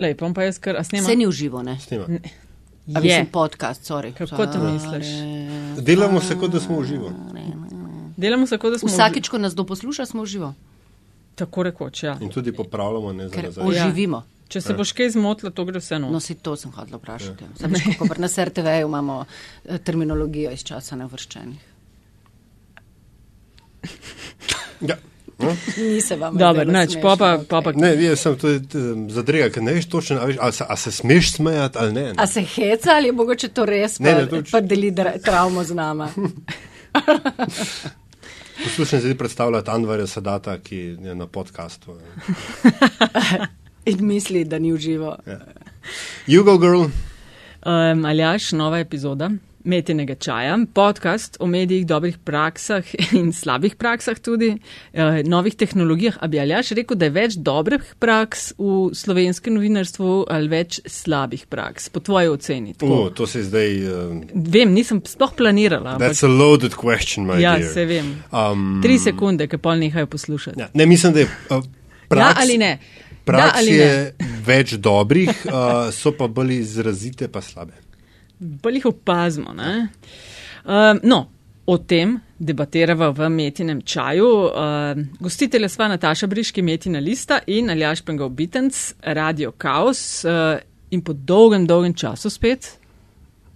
Lej, pa pa jaz kar, a snema? Vse ni v živo, ne? Snima. A Je. mislim podcast, sorry. Kako to misliš? Delamo se, kot da smo v živo. Delamo se, kot da smo Vsakič, ko nas do posluša, smo v živo, tako rekoč, ja. In tudi popravljamo, ne za nazaj. oživimo. Če se boš kaj zmotila, to gre vseeno. No, si to sem hodila vprašati. Ja. Sam veš, kako pri nas RTV-ju imamo eh, terminologijo iz časa nevrščenih. Ja. Ni se vam Dobro, zdelo nič, smešno, pa pa, okej. pa, pa Ne, jaz sem tudi um, zadrega, ker ne veš točno, a, veš, a, se, a se smeš smejati ali ne. ne. A se heca ali je mogoče to res, Ne, pa, ne, toč- pa deli travmo z nama? Poslušam se predstavljati Anvarja Sadata, ki je na podkastu. In misli, da ni v živo. You go, girl. Um, Aljaš, nova epizoda Metinega čaja, podcast o medijih, dobrih praksah in slabih praksah tudi, uh, novih tehnologijah. A bi Aljaš rekel, da je več dobrih praks v slovenskem novinarstvu ali več slabih praks, po tvoji oceni? Tako. Uh, to se zdaj. Um, Vem, nisem sploh planirala. ampak- that's a loaded question, my Ja, dear. se vem. Um, Tri sekunde, ki pol nehajo poslušati. Ja, ne, mislim, da je uh, praks, Da ali ne? Da Praks ali je več dobrih, uh, so pa bolj izrazite, pa slabe. Bolj jih opazimo. ne. Um, no, o tem debatirava v Metinem čaju. Um, gostitelja sva Nataša Briški, Metina Lista in Aljaš Pengov Bitenc, Radio Chaos uh, in po dolgem, dolgem času spet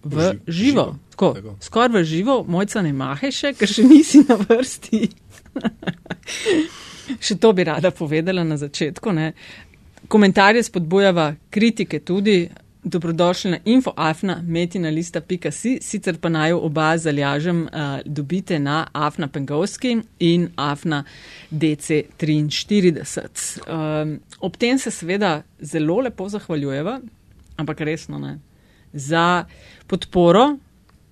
v Ži- živo. živo. Tako, Tako. skoraj v živo, mojca ne mahe še, ker še nisi na vrsti. še to bi rada povedala na začetku. Ne. Komentarje spodbujava, kritike tudi. Dobrodošli na infoafna metinalista.si, sicer pa naj oba zaljažem uh, dobite na afna pengovski in afna DC43. Um, ob tem se seveda zelo lepo zahvaljujeva, ampak resno ne, za podporo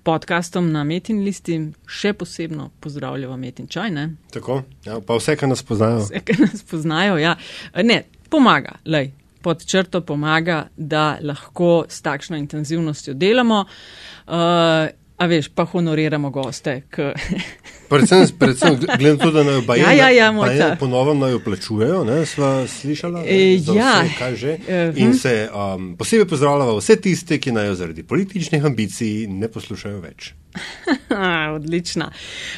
podkastom na Metin listi, še posebno pozdravljava Metin čaj, ne, Tako? Ja, pa vse, kar nas poznajo. vse, ki nas poznajo, ja. Ne, pomaga, lej, pod črto pomaga, da lahko s takšno intenzivnostjo delamo. Uh, a veš, pa honoriramo goste. K... Predvsem, predvsem gledam tudi, da naj baje, Ja, ja, ja, Mojca. ponovno naj jo plačujejo, ne, sva slišala, E, za ja. vse, kaj že. Mhm. In se um, posebej pozdravljava vse tiste, ki naj jo zaradi političnih ambicij ne poslušajo več. Odlična.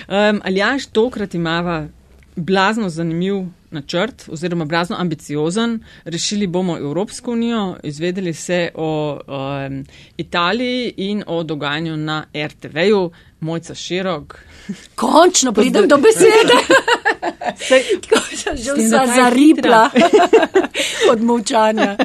Um, Aljaš, tokrat imava blazno zanimiv načrt oziroma blazno ambiciozen. Rešili bomo Evropsko unijo, izvedeli se o um, Italiji in o dogajanju na RTV-ju. Mojca Širok. Končno pridem do besede. Tako sem že vsa zaripla od molčanja.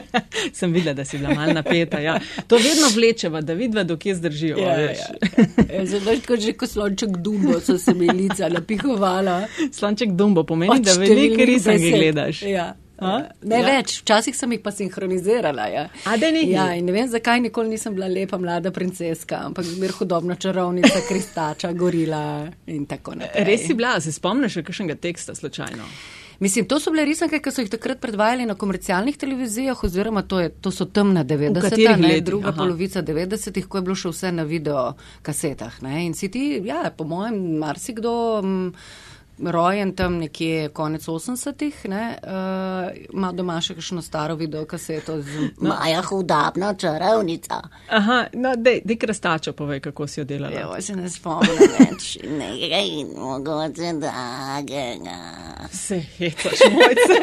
Sem videla, da si bila mal napeta. Ja. To vedno vlečeva, da vidva, dokje zdržijo. Ja, ja. Zato, tako že kot slonček dumbo so se mi lica napihovala. Slonček Dumbo pomeni, Od da risanke besed. gledaš. Ja. A? Ne Ja. več, včasih sem jih pa sinhronizirala. Ja. A? Ja, ne vem, zakaj nikoli nisem bila lepa mlada princeska, ampak zmer hudobna čarovnica, kristača, gorila in tako naprej. Res si bila, se spomniš kakšnega teksta slučajno? Mislim, to so bile risanke, ki so jih takrat predvajali na komercialnih televizijah, oziroma to, je, to so temna 90-ta, katerih ne, druga Aha. polovica 90-ih, ko je bilo še vse na video kasetah. Ne, in si ti, ja, po mojem, marsikdo. m, Rojen tam nekje konec 80-ih, uh, ima doma še kakšno staro videokaseto z Maja hudabna čarovnica. Aha, no, dej, dej krastačo povej, kako si jo delala. Evo, se ne spomnim več nekaj mogoče dragega. Se hecaš, mojca.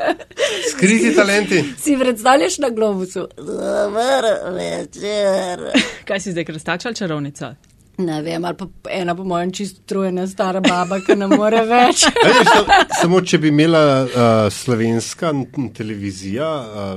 Skriti talenti. Si predstavljaš na globusu? Dober večer. Kaj si zdaj, krastača ali čarovnica? Ne vem, ali pa ena po mojem čisto trujena stara baba, ki ne more več. Veš, sam, samo če bi imela uh, slovenska televizija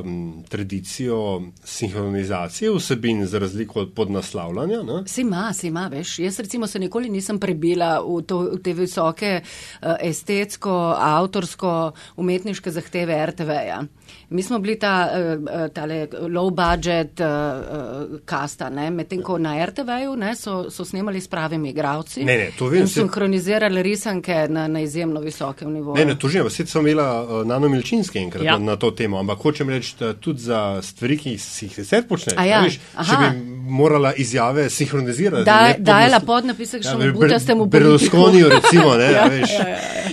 um, tradicijo sinhronizacije vsebin za razliko od podnaslavljanja, ne? Si ima, si ima, veš. Jaz recimo se nikoli nisem prebila v, to, v te visoke uh, estetsko, avtorsko, umetniške zahteve RTV-ja. Mi smo bili ta uh, tale low budget uh, kasta, ne? medtem ko na RTV-ju ne, so, so snemali s pravimi igravci. Ne, ne, to vem, In sinhronizirali risanke na, na izjemno visokem nivoju. Ne, ne, to že, vse sem imela Nano Milčinski enkrat Ja. na, na to temo, ampak hočem reči, da tudi za stvari, ki si jih deset počne, A ja, veš, če bi morala izjave sinhronizirati. Da, ne dajala podnas- podnapise, Ja, butastemu Berlusconijo recimo, ne, ja, veš.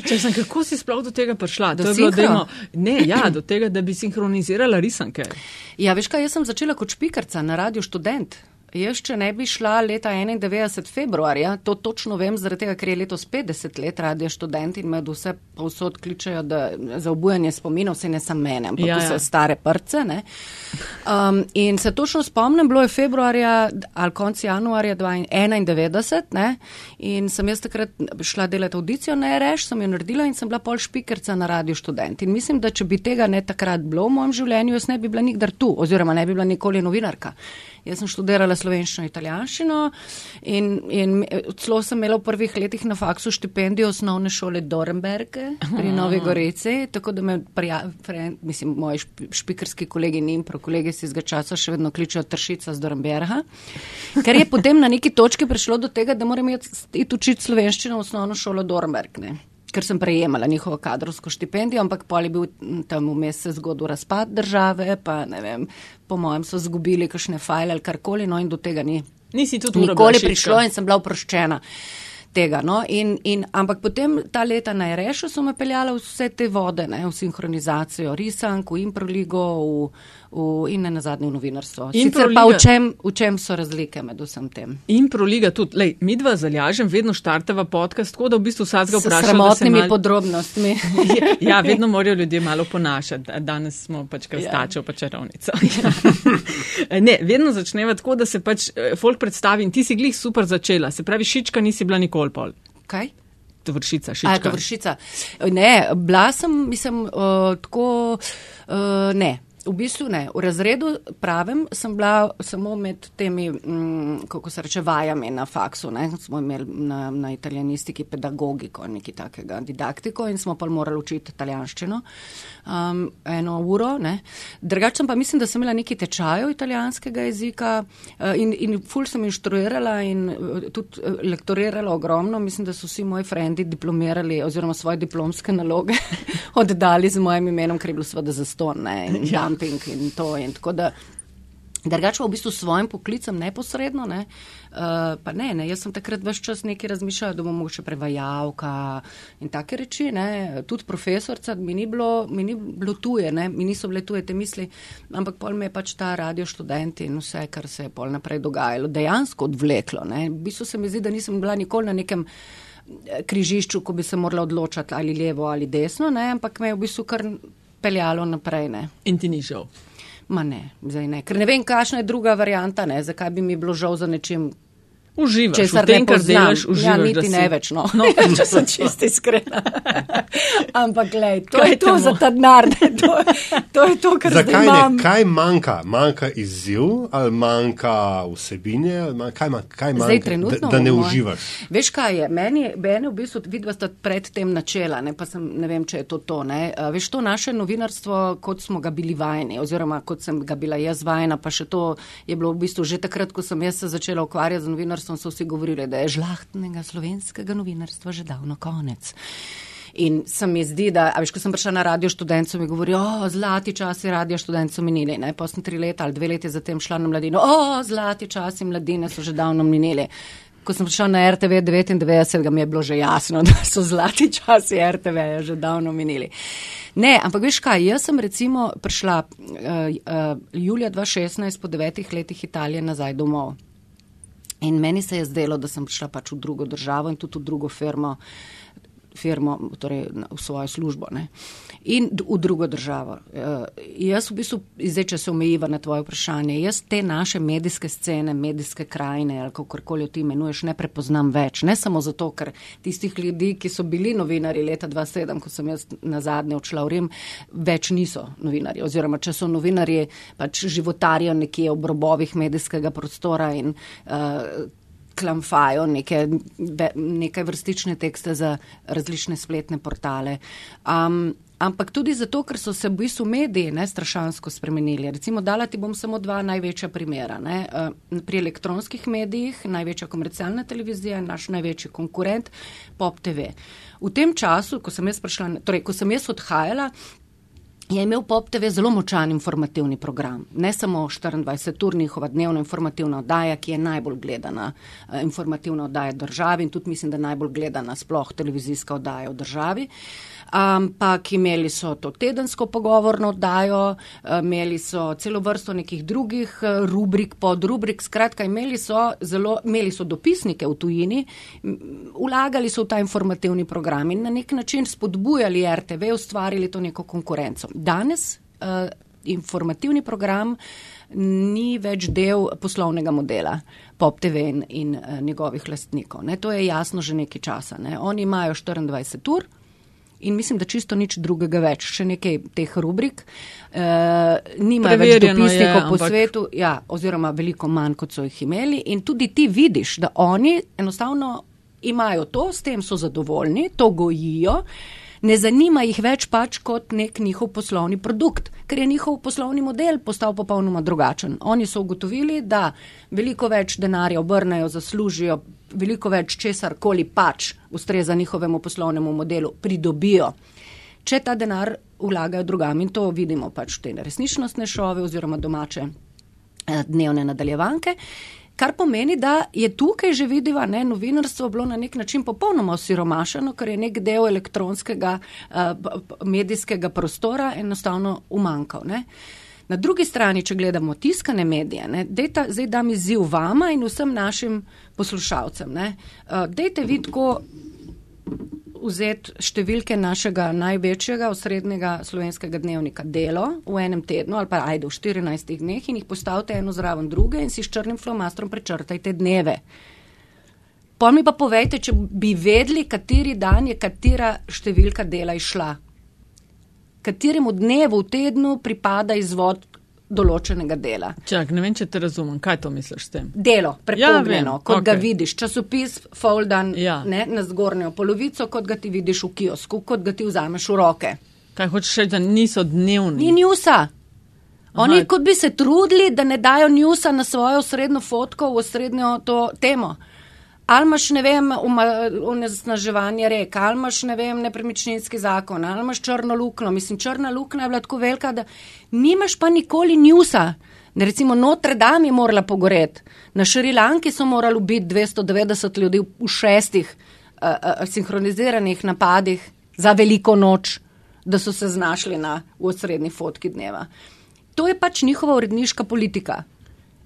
Če sem, kako si sploh do tega prišla? Do To je bilo sinhro? demo, ne, ja, do tega, da bi sinhronizirala risanke. Ja, veš kaj, jaz sem začela kot špikarca na Radio Študent. Jaz, če ne bi šla leta 91. februarja, to točno vem, zaradi tega, ker je letos 50 let radio študent in me vse povsod kličejo da, za obujanje spominov, se ne samo mene, ampak Ja, ja, ja. vse stare prce. Ne. Um, in se točno spomnim, bilo je februarja ali konc januarja 1991 ne, in sem jaz takrat šla delati audicijo na RŠ, sem jo naredila in sem bila pol špikerca na radio študent. In mislim, da če bi tega ne takrat bilo v mojem življenju, jaz ne bi bila nikdar tu oziroma ne bi bila nikoli novinarka. Jaz sem študirala slovenščino in italijanščino in, in celo sem imela v prvih letih na faksu štipendijo osnovne šole Dorenberge pri Novi Gorici, tako da me prija, pre, mislim, moji šp, špikarski kolegi in impro kolegi si zga časa še vedno kličejo Tršica z Dorenberga, ker je potem na neki točki prišlo do tega, da moram iti učiti slovenščino v osnovno šolo Dorenberg. Ne. Ker sem prejemala njihovo kadrovsko štipendijo, ampak pol je bil tam vmes se zgodil razpad države, pa ne vem, po mojem so zgubili kakšne fajle ali karkoli, no in do tega ni Nisi tudi ura nikoli prišlo in sem bila oproščena tega. No? In, in, ampak potem ta leta na Rešu so me peljala v vse te vode, ne? v sinhronizacijo risank, v improligo v, v, in ne nazadnje v novinarstvo. Sicer pa v čem, v čem so razlike med vsem tem? In proliga tudi, lej, mi dva zalažem, vedno štarteva podcast, tako da v bistvu vsakega S vprašam. se sramotnimi mal- podrobnostmi. ja, vedno morajo ljudje malo ponašati. Danes smo pač krstačev, pa čarovnica. ne, vedno začneva tako, da se pač eh, folk predstavi in ti si glih super začela. Se pravi, šička nisi bila nikoli pol. Kaj? Vršica, A, šička. to vršica. Ne, bila sem, mislim, uh, tako, uh, ne. V bistvu ne. V razredu pravem sem bila samo med temi, mm, kako se reče, vajami na faksu. Ne. Smo imeli na, na italijanistiki pedagogiko, nekaj takega, didaktiko in smo pa morali učiti italijanščino um, eno uro. Drugače pa mislim, da sem imela nekaj tečajev italijanskega jezika uh, in, in ful sem inštruirala in uh, tudi uh, lektorirala ogromno. Mislim, da so vsi moji frendi diplomirali oziroma svoje diplomske naloge oddali z mojim imenom, ker je bilo seveda zaston ne, in Ja. Dumping in to. In tako da Drugače v bistvu s svojim poklicem neposredno, ne, uh, pa ne, ne, jaz sem takrat vse čas nekaj razmišljala, da bom mogoče prevajalka in take reči, ne, tudi profesorca, mi ni bilo, mi ni bilo tuje, ne, mi niso bile tuje te misli, ampak pol me je pač ta radio študent in vse, kar se je pol naprej dogajalo, dejansko odvleklo, ne, v bistvu se mi zdi, da nisem bila nikoli na nekem eh, križišču, ko bi se morala odločati ali levo ali desno, ne, ampak me je v bistvu kar peljalo naprej, ne. In ti ni žal. Ma ne, zdaj ne, ker ne vem, kakšna je druga varianta, ne, zakaj bi mi bilo žal za nečim, Uživaš, česar v tem, ne kar poznam. delaš, ja, uživaš. niti da si- ne več, no, No. če sem čisto iskrena. Ampak, glej, to Kaj je to temu? za ta denar, to, to je to, kar zdaj Zakaj imam. ne? Kaj manjka? Manjka izziv ali manjka vsebine? Ali manjka, kaj, manjka, kaj manjka, Zdaj trenutno. da, da ne v uživaš? Veš kaj je, meni, je- meni v bistvu, vidva sta predtem načela, ne, pa sem, ne vem, če je to to, ne. Veš, to naše novinarstvo, kot smo ga bili vajeni, oziroma kot sem ga bila jaz vajena, pa še to je bilo v bistvu že takrat, ko sem jaz se začela ukvarjati z novinarstvom, so vsi govorili, da je žlahtnega slovenskega novinarstva že davno konec. In se mi zdi, da, a veš, ko sem prišla na radio študent, so mi govorili, o, zlati časi radio študent so minili, ne, pa sem tri leta ali dve leti zatem šla na mladino, o, zlati časi mladine so že davno minili. Ko sem prišla na RTV 99, ga mi je bilo že jasno, da so zlati časi RTV že davno minili. Ne, ampak veš kaj, jaz sem recimo prišla uh, uh, julija 2016 po devetih letih Italije nazaj domov. In meni se je zdelo, da sem prišla pač v drugo državo in tudi v drugo firmo, firmo torej v svojo službo. Ne. In v drugo državo. Uh, jaz v bistvu, zdaj, če se omejiva na tvoje vprašanje, jaz te naše medijske scene, medijske krajine ali kakorkoli jo ti imenuješ, ne prepoznam več. Ne samo zato, ker tistih ljudi, ki so bili novinari leta 2007, ko sem jaz na zadnje odšla v Rim, več niso novinarji. Oziroma, če so novinarji, pač životarijo nekje ob robovih medijskega prostora in uh, klamfajo neke, be- nekaj vrstične tekste za različne spletne portale. Um, ampak tudi zato, ker so se v bistvu mediji ne, strašansko spremenili. Recimo, dala ti bom samo dva največja primera. Ne. Uh, pri elektronskih medijih največja komercialna televizija je naš največji konkurent Pop TV. V tem času, ko sem jaz, prišla, torej, ko sem jaz odhajala, je imel Pop TV zelo močan informativni program. Ne samo 24 ur njihova dnevna informativna oddaja, ki je najbolj gledana eh, informativna oddaja državi in tudi mislim, da najbolj gledana sploh televizijska oddaja v državi. Ampak imeli so to tedensko pogovorno oddajo, eh, imeli so celo vrsto nekih drugih eh, rubrik, podrubrik, skratka, imeli so, zelo, imeli so dopisnike v tujini, vlagali so v ta informativni program in na nek način spodbujali RTV, ustvarili to neko konkurenco. Danes uh, informativni program ni več del poslovnega modela Pop TV in, in uh, njegovih lastnikov. Ne. To je jasno že nekaj časa. Ne. Oni imajo 24 ur. In mislim, da čisto nič drugega več, še nekaj teh rubrik. E, Nima več Preverjeno dopisnikov je, po ampak- svetu, ja, oziroma veliko manj, kot so jih imeli. In tudi ti vidiš, da oni enostavno imajo to, s tem so zadovoljni, to gojijo. Ne zanima jih več pač kot nek njihov poslovni produkt, ker je njihov poslovni model postal popolnoma drugačen. Oni so ugotovili, da veliko več denarja obrnejo, zaslužijo, veliko več česar koli pač ustreza njihovemu poslovnemu modelu, pridobijo. Če ta denar vlagajo drugam in to vidimo pač v te resničnostne šove oziroma domače eh, dnevne nadaljevanke. Kar pomeni, da je tukaj že vidiva, ne, novinarstvo bilo na nek način popolnoma osiromašeno, ker je nek del elektronskega uh, medijskega prostora enostavno umankal. Ne. Na drugi strani, če gledamo tiskane medije, ne, dejta, zdaj dam izziv vama in vsem našim poslušalcem. Ne, uh, dejte vi tako vzeti številke našega največjega osrednjega slovenskega dnevnika Delo v enem tednu ali pa ajde v 14 dneh in jih postavite eno zraven druge in si s črnim flomastrom prečrtajte dneve. Pol mi pa povejte, če bi vedeli, kateri dan je katera številka dela išla. Kateremu dnevu v tednu pripada izvod določenega dela. Čak, ne vem, če te razumem. Kaj to misliš s tem? Delo, prepogljeno, vem, ja, kot okay. ga vidiš, časopis foldan Ja. ne, na zgornjo polovico, kot ga ti vidiš v kiosku, kot ga ti vzameš v roke. Kaj hočeš reči, da niso dnevni? Ni njusa. Oni Aha. kot bi se trudili, da ne dajo njusa na svojo srednjo fotko v srednjo to temo. Ali imaš, ne vem, onesnaževanje rek, ali imaš, ne vem, nepremičninski zakon, ali imaš črno luknjo. Mislim, črna luknja je bila tako velika, da nimaš pa nikoli njusa. Ne, recimo Notre Dame je morala pogoreti, na Šrilanki so morali ubiti 290 ljudi v šestih uh, uh, sinhroniziranih napadih za veliko noč, da so se znašli na osrednji fotki dneva. To je pač njihova uredniška politika.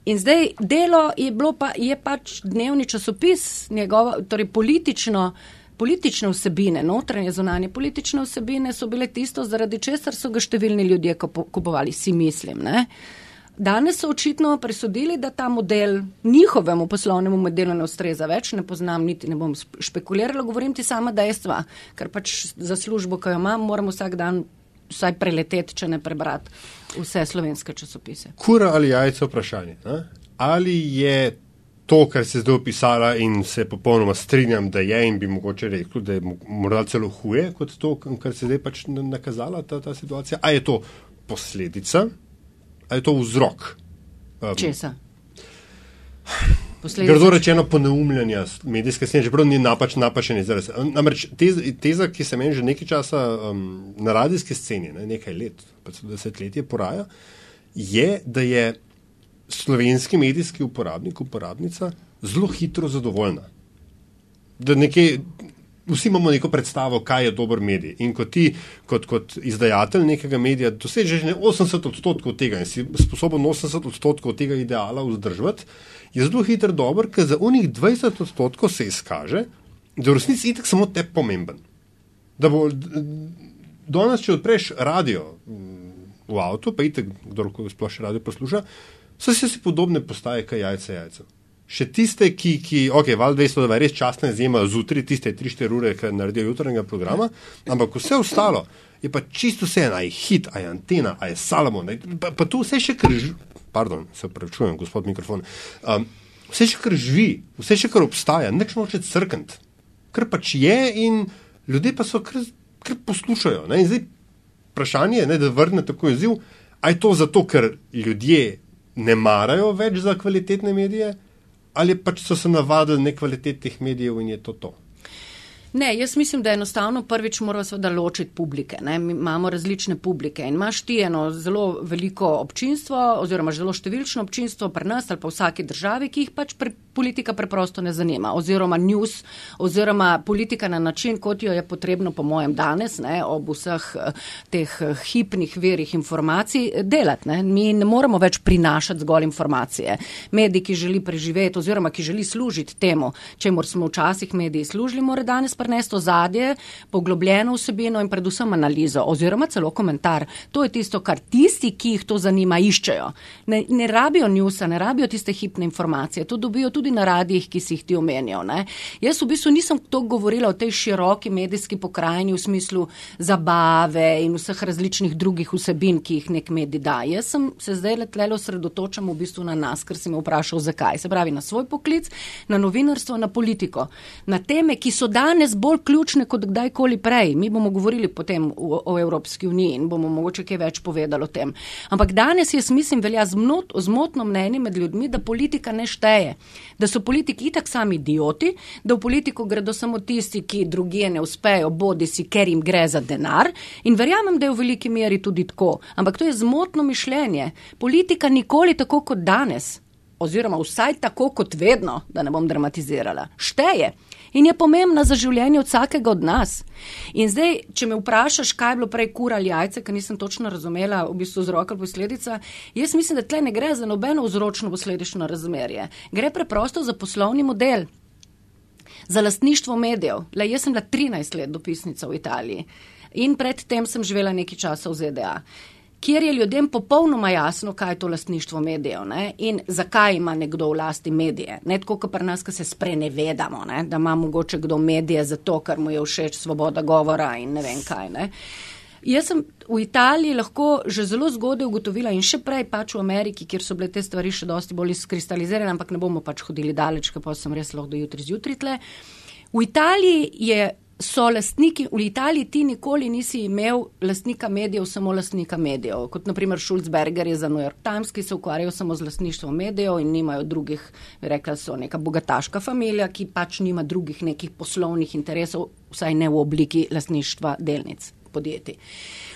In zdaj delo je, bilo pa, je pač dnevni časopis, njegova, torej politično, politične vsebine, notranje, zunanje politične vsebine so bile tisto, zaradi česar so ga številni ljudje kupo- kupovali, si mislim. Ne? Danes so očitno presodili, da ta model njihovemu poslovnemu modelu ne ustreza več, ne poznam, niti ne bom špekulirala, govorim ti sama dejstva, ker pač za službo, ki jo imam, moram vsak dan vsaj preleteti, če ne prebrati vse slovenske časopise. Kura ali jajce vprašanje. Ne? Ali je to, kar se zdaj opisala in se popolnoma strinjam, da je in bi mogoče rekel, da je mo- morda celo huje kot to, kar se zdaj pač na- nakazala ta, ta situacija, a je to posledica, ali je to vzrok? Um, Česa? Grdo Posledica. rečeno poneumljanja s- medijske scene, čeprav ni napač, napačen izraz. Namreč teza, ki se meni že nekaj časa um, na radijski sceni, ne, nekaj let, pa celo desetletje poraja, je, da je slovenski medijski uporabnik, uporabnica zelo hitro zadovoljna. Da nekje, vsi imamo neko predstavo, kaj je dober medij. In ko ti, kot, kot izdajatelj nekega medija, dosežeš ne 80 odstotkov tega in si sposoben 80 odstotkov tega ideala vzdržati, je zelo hiter dober, ker za unih 20 odstotkov se izkaže, da je v resnici itek samo te pomemben. Da bo danes, če odpreš radio mm, v avtu, pa itek, kdo sploh še radio posluša, so se si podobne postaje, kaj jajce jajcev. Še tiste, ki, ki ok, val 200, da je res časna izjema zjutraj, tiste 3-4 ure, ki naredijo jutranjega programa, ampak vse ostalo je pa čisto vse, a je hit, a je antena, a je Salomon, a je- pa, pa tu vse še kar živi, pardon, se upravičujem, gospod mikrofon, um, vse še kar živi, vse še kar obstaja, nič noče crkniti, kar pač je in ljudje pa so kar, kar poslušajo. Ne? In zdaj vprašanje je, da vrne tako izziv, a je to zato, ker ljudje ne marajo več za kvalitetne medije, ali pač so se navadili nekvalitetnih medijev in je to to. Ne, jaz mislim, da enostavno prvič moramo seveda ločiti publike. Ne? Mi imamo različne publike in imaš ti eno zelo veliko občinstvo oziroma zelo številčno občinstvo pri nas ali pa v vsaki državi, ki jih pač pre, politika preprosto ne zanima oziroma news oziroma politika na način, kot jo je potrebno po mojem danes ne, ob vseh eh, teh eh, hipnih verih informacij delati. Ne? Mi ne moremo več prinašati zgolj informacije. Medij, ki želi preživeti oziroma ki želi služiti temu, čemu smo včasih mediji služili, mora danes prenesti ozadje, poglobljeno vsebino in predvsem analizo oziroma celo komentar. To je tisto, kar tisti, ki jih to zanima, iščejo. Ne, ne rabijo njusa, ne rabijo tiste hipne informacije. To dobijo tudi na radijih, ki si jih ti omenjal. Ne. Jaz v bistvu nisem to govorila o tej široki medijski pokrajini v smislu zabave in vseh različnih drugih vsebin, ki jih nek medij da. Jaz sem se zdaj letlelo sredotočam v bistvu na nas, ker si me vprašal, zakaj. Se pravi, na svoj poklic, na novinarstvo, na politiko, na teme, ki so danes bolj ključne kot kdajkoli prej. Mi bomo govorili potem o, o Evropski uniji in bomo mogoče kaj več povedali o tem. Ampak danes jaz mislim, velja zmot, zmotno mnenje med ljudmi, da politika ne šteje, da so politiki itak sami idioti, da v politiko gredo samo tisti, ki drugje ne uspejo, bodi si, ker jim gre za denar. In verjamem, da je v veliki meri tudi tako. Ampak to je zmotno mišljenje. Politika nikoli tako kot danes. Oziroma, vsaj tako kot vedno, da ne bom dramatizirala, šteje in je pomembna za življenje vsakega od nas. In zdaj, če me vprašaš, kaj je bilo prej kura ali jajce, ker nisem točno razumela v bistvu vzrok ali posledica, jaz mislim, da tle ne gre za nobeno vzročno posledično razmerje. Gre preprosto za poslovni model. Za lastništvo medijev. Le, jaz sem bila 13 let dopisnica v Italiji in predtem sem živela nekaj časa v ZDA kjer je ljudem popolnoma jasno, kaj je to lastništvo medijev ne? in zakaj ima nekdo v lasti medije. Ne tako, kot pri nas, ki se sprenevedamo, ne? da ima mogoče kdo medije zato, ker mu je všeč svoboda govora in ne vem kaj. Ne? Jaz sem v Italiji lahko že zelo zgodaj ugotovila in še prej pač v Ameriki, kjer so bile te stvari še dosti bolj skristalizirane, ampak ne bomo pač hodili daleč, ker pa sem res lahko do jutri zjutraj tle. V Italiji je so lastniki, v Italiji ti nikoli nisi imel lastnika medijev, samo lastnika medijev. Kot naprimer Schulzberger je za New York Times, ki se ukvarjajo samo z lastništvom medijev in nimajo drugih, rekla so neka bogataška familija, ki pač nima drugih nekih poslovnih interesov, vsaj ne v obliki lastništva delnic podjetij.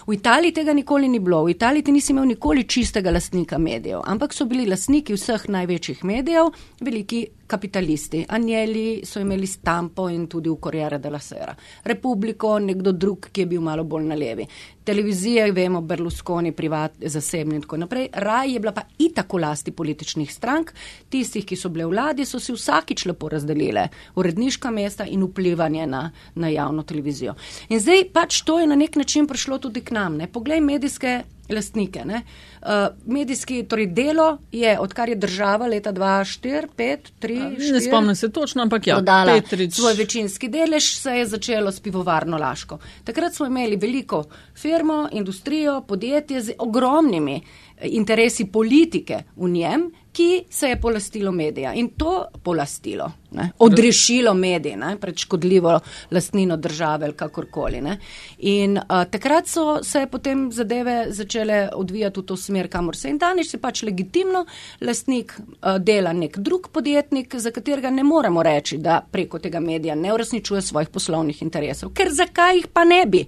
V Italiji tega nikoli ni bilo. V Italiji ti nisi imel nikoli čistega lastnika medijev, ampak so bili lastniki vseh največjih medijev, veliki kapitalisti. Anjeli so imeli stampo in tudi v Corriere della Sera. Republiko, nekdo drug, ki je bil malo bolj na levi. Televizije, vemo, Berlusconi, privat, zasebni in tako naprej. Raj je bila pa itako lasti političnih strank, tistih, ki so bile v vladi, so si vsakič lepo razdelile uredniška mesta in vplivanje na, na javno televizijo. In zdaj pač to je na nek način prišlo tudi k nam. Ne? Poglej medijske lastnike. Uh, medijski torej delo je, odkar je država leta 2004, 5, 3. Ne spomnim se točno, ampak ja, Petrič. svoj večinski delež se je začelo s pivovarno Laško. Takrat smo imeli veliko firmo, industrijo, podjetje z ogromnimi interesi politike v njem, ki se je polastilo medija in to polastilo, ne, odrešilo medije ne, pred škodljivo lastnino države ali kakorkoli. Ne. In uh, takrat so se potem zadeve začele odvijati v to smer, kamor se in danes je pač legitimno lastnik uh, dela nek drug podjetnik, za katerega ne moremo reči, da preko tega medija ne uresničuje svojih poslovnih interesov. Ker zakaj jih pa ne bi?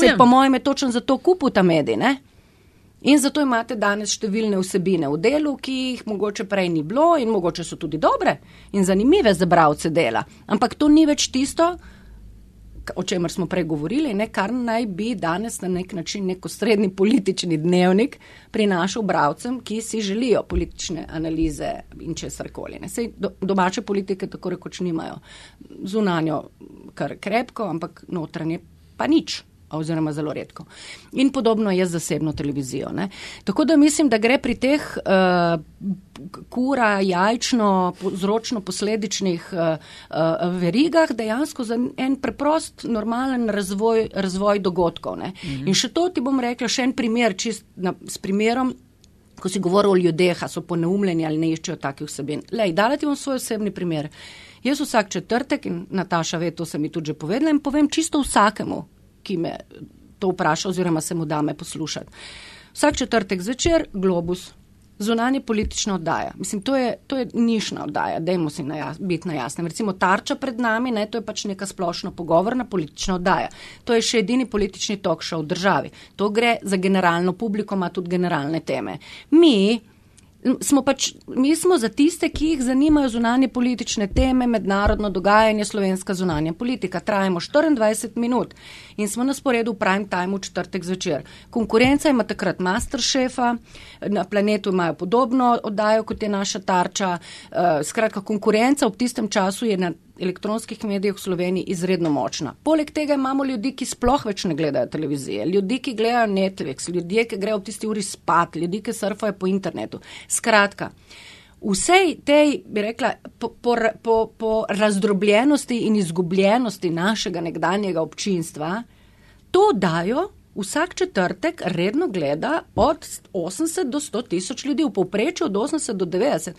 Se, po mojem je točno zato kupil ta medij. Ne. In zato imate danes številne vsebine v delu, ki jih mogoče prej ni bilo in mogoče so tudi dobre in zanimive za bravce dela. Ampak to ni več tisto, o čemer smo prej govorili, ne, kar naj bi danes na nek način neko srednji politični dnevnik prinašal bravcem, ki si želijo politične analize in česar koli. Sej do, domače politike tako rekoč nimajo zunanjo kar krepko, ampak notranje pa nič oziroma zelo redko. In podobno je z zasebno televizijo. Ne. Tako da mislim, da gre pri teh uh, kura, jajčno, vzročno posledičnih uh, uh, verigah dejansko za en preprost, normalen razvoj, razvoj dogodkov. Mhm. In še to ti bom rekla, še en primer, čist na, s primerom. Ko si govoril o ljudeh, so poneumljeni ali ne iščejo takih vsebin. Lej, dala ti bom svoj osebni primer. Jaz vsak četrtek, in Nataša ve, to sem mi tudi že povedala, in povem čisto vsakemu, ki me to vpraša oziroma se mu dame poslušati. Vsak četrtek zvečer globus zunanje politična oddaja. Mislim, to je, to je nišna oddaja, dajmo si na jas, biti na jasnem. Recimo tarča pred nami, ne, to je pač neka splošna pogovorna politična oddaja. To je še edini politični tok šov v državi. To gre za generalno publiko, ima tudi generalne teme. Mi, smo pač, mi smo za tiste, ki jih zanimajo zunanje politične teme, mednarodno dogajanje, slovenska zunanja politika. Trajamo 24 minut in smo na sporedu v prime time v četrtek zvečer. Konkurenca ima takrat Masterchefa, na planetu imajo podobno oddajo, kot je naša tarča. Uh, skratka, konkurenca v tistem času je na elektronskih medijih v Sloveniji izredno močna. Poleg tega imamo ljudi, ki sploh več ne gledajo televizije, ljudi, ki gledajo Netflix, ljudje, ki grejo v tisti uri spat, ljudi, ki surfajo po internetu. Skratka, vsej tej, bi rekla, po, po, po, po razdrobljenosti in izgubljenosti našega nekdanjega občinstva, to dajo. Vsak četrtek redno gleda od 80 do 100 tisoč ljudi, v povprečju od 80 do 90.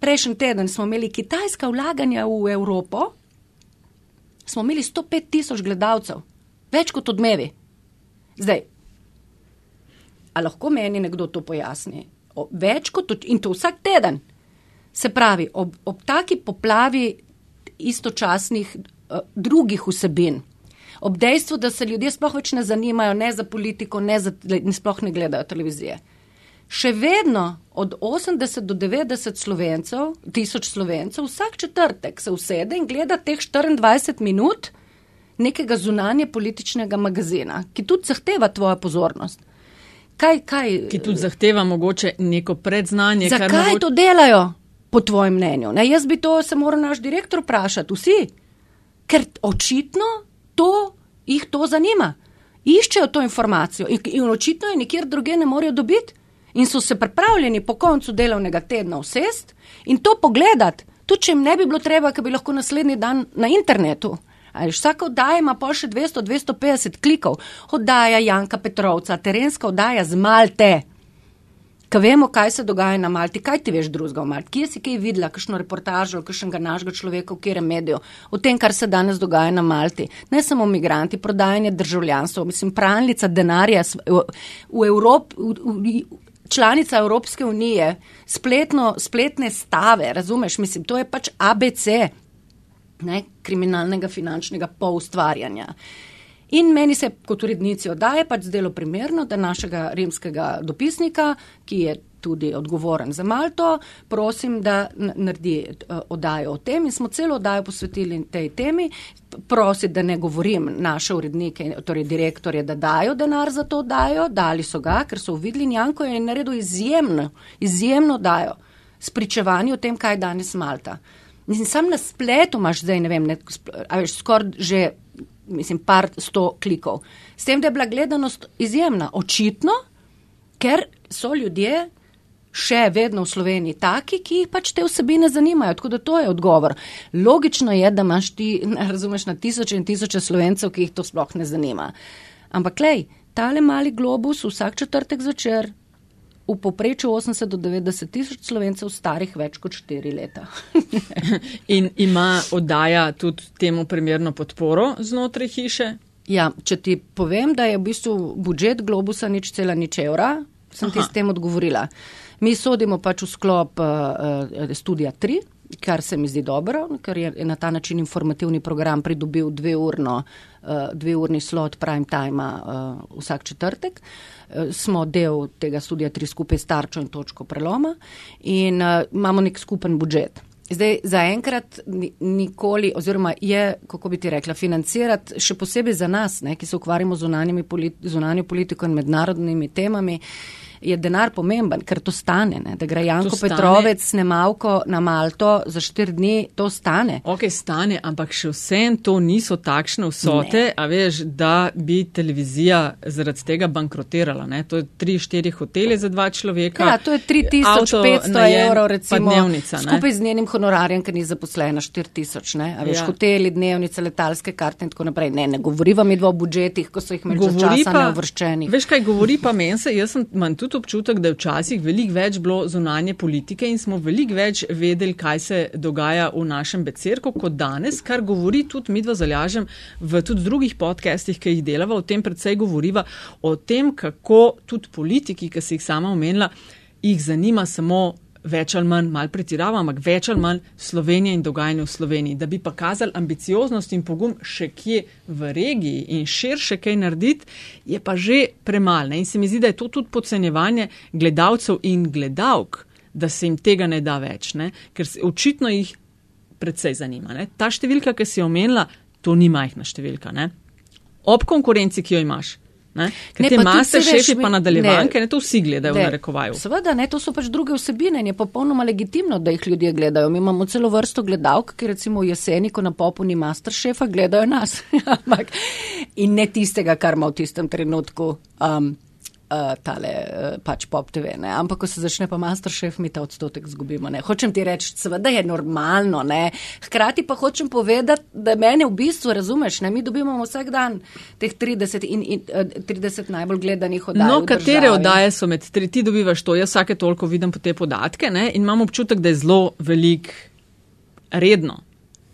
Prejšnji teden smo imeli kitajska vlaganja v Evropo, smo imeli 105 tisoč gledalcev, več kot odmevi. Zdaj, a lahko meni nekdo to pojasni? O, več kot in to vsak teden. Se pravi, ob, ob taki poplavi istočasnih uh, drugih vsebin, ob dejstvu, da se ljudje sploh več ne zanimajo ne za politiko, ne za, ne sploh ne gledajo televizije še vedno od 80 do 90 slovencev, tisoč slovencev, vsak četrtek se usede in gleda teh 24 minut nekega zunanje političnega magazina, ki tudi zahteva tvojo pozornost. Kaj, kaj, ki tudi zahteva mogoče neko predznanje. Zakaj mogoče... to delajo, po tvojem mnenju? Ne, jaz bi to se moral naš direktor vprašati, vsi. Ker očitno to, jih to zanima. Iščejo to informacijo in, in očitno je nikjer druge ne morejo dobiti in so se pripravljeni po koncu delovnega tedna usest in to pogledati, tudi če jim ne bi bilo treba, ker bi lahko naslednji dan na internetu. Vsaka oddaja ima pa še 200-250 klikov. Oddaja Janka Petrovca, terenska oddaja z Malte. Kaj vemo, kaj se dogaja na Malti, kaj ti veš drugega o Malti? Kje si kaj videla, kakšno reportažo, kakšnega našega človeka, v kjer je medijo, o tem, kar se danes dogaja na Malti. Ne samo migranti, prodajanje državljanstva, mislim, pralnica denarja v, v Evropi. Članica Evropske unije, spletno, spletne stave, razumeš, mislim, to je pač ABC ne, kriminalnega finančnega poustvarjanja. In meni se kot urednici oddaje pač zdelo primerno, da našega rimskega dopisnika, ki je tudi odgovoren za Malto, prosim, da naredi eh, oddajo o tem in smo celo oddajo posvetili tej temi. Prosim, da ne govorim naše urednike, torej direktorje, da dajo denar za to oddajo, dali so ga, ker so uvideli Janko in naredil izjemno, izjemno dajo spričevanje o tem, kaj je danes Malta. Mislim, sam na spletu imaš zdaj, ne vem, ne, veš, skoraj že, mislim, par sto klikov. S tem, da je bila gledanost izjemna, očitno, ker so ljudje še vedno v Sloveniji taki, ki jih pač te vsebine zanimajo. Tako da to je odgovor. Logično je, da imaš ti, razumeš, na tisoče in tisoče slovencev, ki jih to sploh ne zanima. Ampak, lej, tale mali globus vsak četrtek zvečer. V poprečju 80 do 90 tisoč slovencev starih več kot 4 leta. In ima oddaja tudi temu primerno podporo znotraj hiše? Ja, če ti povem, da je v bistvu budžet globusa nič cela nič evra, sem Aha. ti s tem odgovorila. Mi sodimo pač v sklop uh, studija 3, kar se mi zdi dobro, ker je na ta način informativni program pridobil dve, uh, dve urni slot prime time uh, vsak četrtek. Uh, smo del tega studija 3 skupaj s tarčo in točko preloma in uh, imamo nek skupen budžet. Zdaj, zaenkrat nikoli, oziroma je, kako bi ti rekla, financirati še posebej za nas, ne, ki se ukvarjamo z zunanjo politiko in mednarodnimi temami, uh, je denar pomemben, ker to stane. Ne? Da gre Janko Petrovec snemalko na Malto za štiri dni, to stane. Ok, stane, ampak še vsem to niso takšne vsote, ne. a veš, da bi televizija zaradi tega bankrotirala. Ne? To je tri, štiri hotele za dva človeka. Ja, to je 3500 evrov, recimo, dnevnica, skupaj z njenim honorarjem, ker ni zaposlena 4000, a veš, ja. hoteli, dnevnice, letalske karte in tako naprej. Ne, ne govoriva mi dva o budžetih, ko so jih med časa neuvrščeni. Veš kaj, govori pa meni se, jaz sem, manj tudi tudi občutek, da je včasih veliko več bilo zunanje politike in smo veliko več vedeli, kaj se dogaja v našem becerku kot danes, kar govori tudi midva zalažem v tudi drugih podcastih, ki jih delava, o tem predvsej govoriva, o tem, kako tudi politiki, ki si jih sama omenila, jih zanima samo več ali manj, mal pretiravam, ampak več ali manj Slovenija in dogajanje v Sloveniji. Da bi pa kazali ambicioznost in pogum še kje v regiji in širše kaj narediti, je pa že premalne. In se mi zdi, da je to tudi podcenjevanje gledalcev in gledalk, da se jim tega ne da več, ne? ker se, očitno jih predvsej zanima. Ne? Ta številka, ki si jo omenila, to ni majhna številka. Ne? Ob konkurenci, ki jo imaš. Ne? Ker Ne, te pa master šefi pa mi- nadaljevanke, ne. ne, to vsi gledajo v Ne, narekovaju. Seveda, ne, to so pač druge vsebine in je popolnoma legitimno, da jih ljudje gledajo. Mi imamo celo vrsto gledalk, ki recimo v jeseni, ko na popu ni masteršefa, gledajo nas. In ne tistega, kar ima v tistem trenutku. Um, Uh, tale uh, pač pop TV. Ne? Ampak, ko se začne pa masterchef, mi ta odstotek zgubimo. Ne? Hočem ti reči, seveda je normalno. Ne? Hkrati pa hočem povedati, da mene v bistvu razumeš. Ne? Mi dobimo vsak dan teh 30, in, in, uh, 30 najbolj gledanih oddaj. No, katere oddaje so med tri, ti dobivaš to, jaz vsake toliko vidim po te podatke ne, in imam občutek, da je zelo velik redno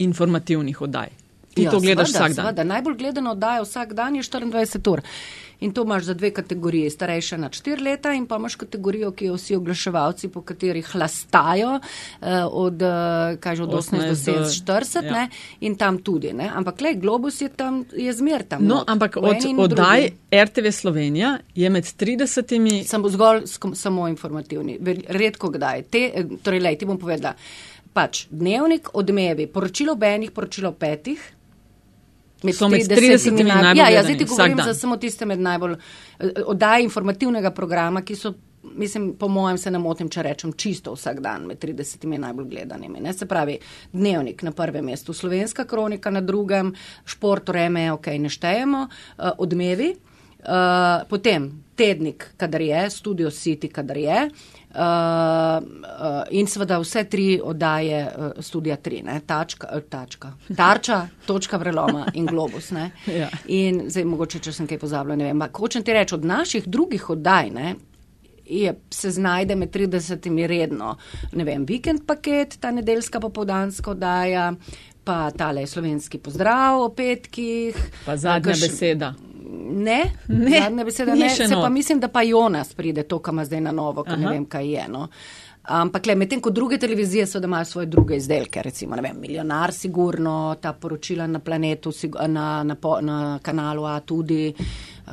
informativnih oddaj. Ti to gledaš Ja, seveda, vsak dan. Seveda. Najbolj gledano oddaja vsak dan je 24 ur. In to imaš za dve kategoriji, starejša nad 4 leta in pa imaš kategorijo, ki jo vsi oglaševalci, po katerih hlastajo eh, od, eh, kaj že, od 18 do 18 do- 47 ja. ja. in tam tudi. Ne? Ampak le, Globus je tam, je zmer tam. No, not, ampak od oddaj. RTV Slovenija je med 30. Samo zgolj samo informativni, redko kdaj. Te, eh, torej, lej, ti bom povedala. Pač dnevnik, odmevi, poročilo ob enih, poročilo ob petih. So med 30 najbolj Ja, ja, zdaj ti govorim za samo tiste med najbolj eh, oddaje informativnega programa, ki so, mislim, po mojem se ne motim, če rečem, čisto vsak dan med 30 najbolj gledanimi. Ne? Se pravi, dnevnik na prvem mestu, slovenska kronika na drugem, šport, vreme, ok, ne štejemo, uh, odmevi. Uh, potem tednik, kadar je, Studio City, kadar je, uh, uh, in seveda vse tri oddaje uh, Studia 3, ne, tačka, uh, tačka, tarča, točka vreloma in globus. Ne. Ja. In zdaj mogoče, če sem kaj pozabila, ne vem. ampak Hočem ti reči, od naših drugih oddaj, ne, je, se znajde med 30 redno, ne vem, vikend paket, ta nedeljska popovdanska oddaja, pa tale slovenski pozdrav o petkih. Pa zadnja kakš- beseda. Ne, Ne, zadnja beseda ne. Se pa not. mislim, da pa Jonas pride to, kar ima zdaj na novo, ko ne vem, kaj je. No. Ampak, le, medtem ko druge televizije seveda imajo svoje druge izdelke, recimo, ne vem, milijonar, sigurno, ta poročila na planetu, na, na, po, na kanalu A tudi,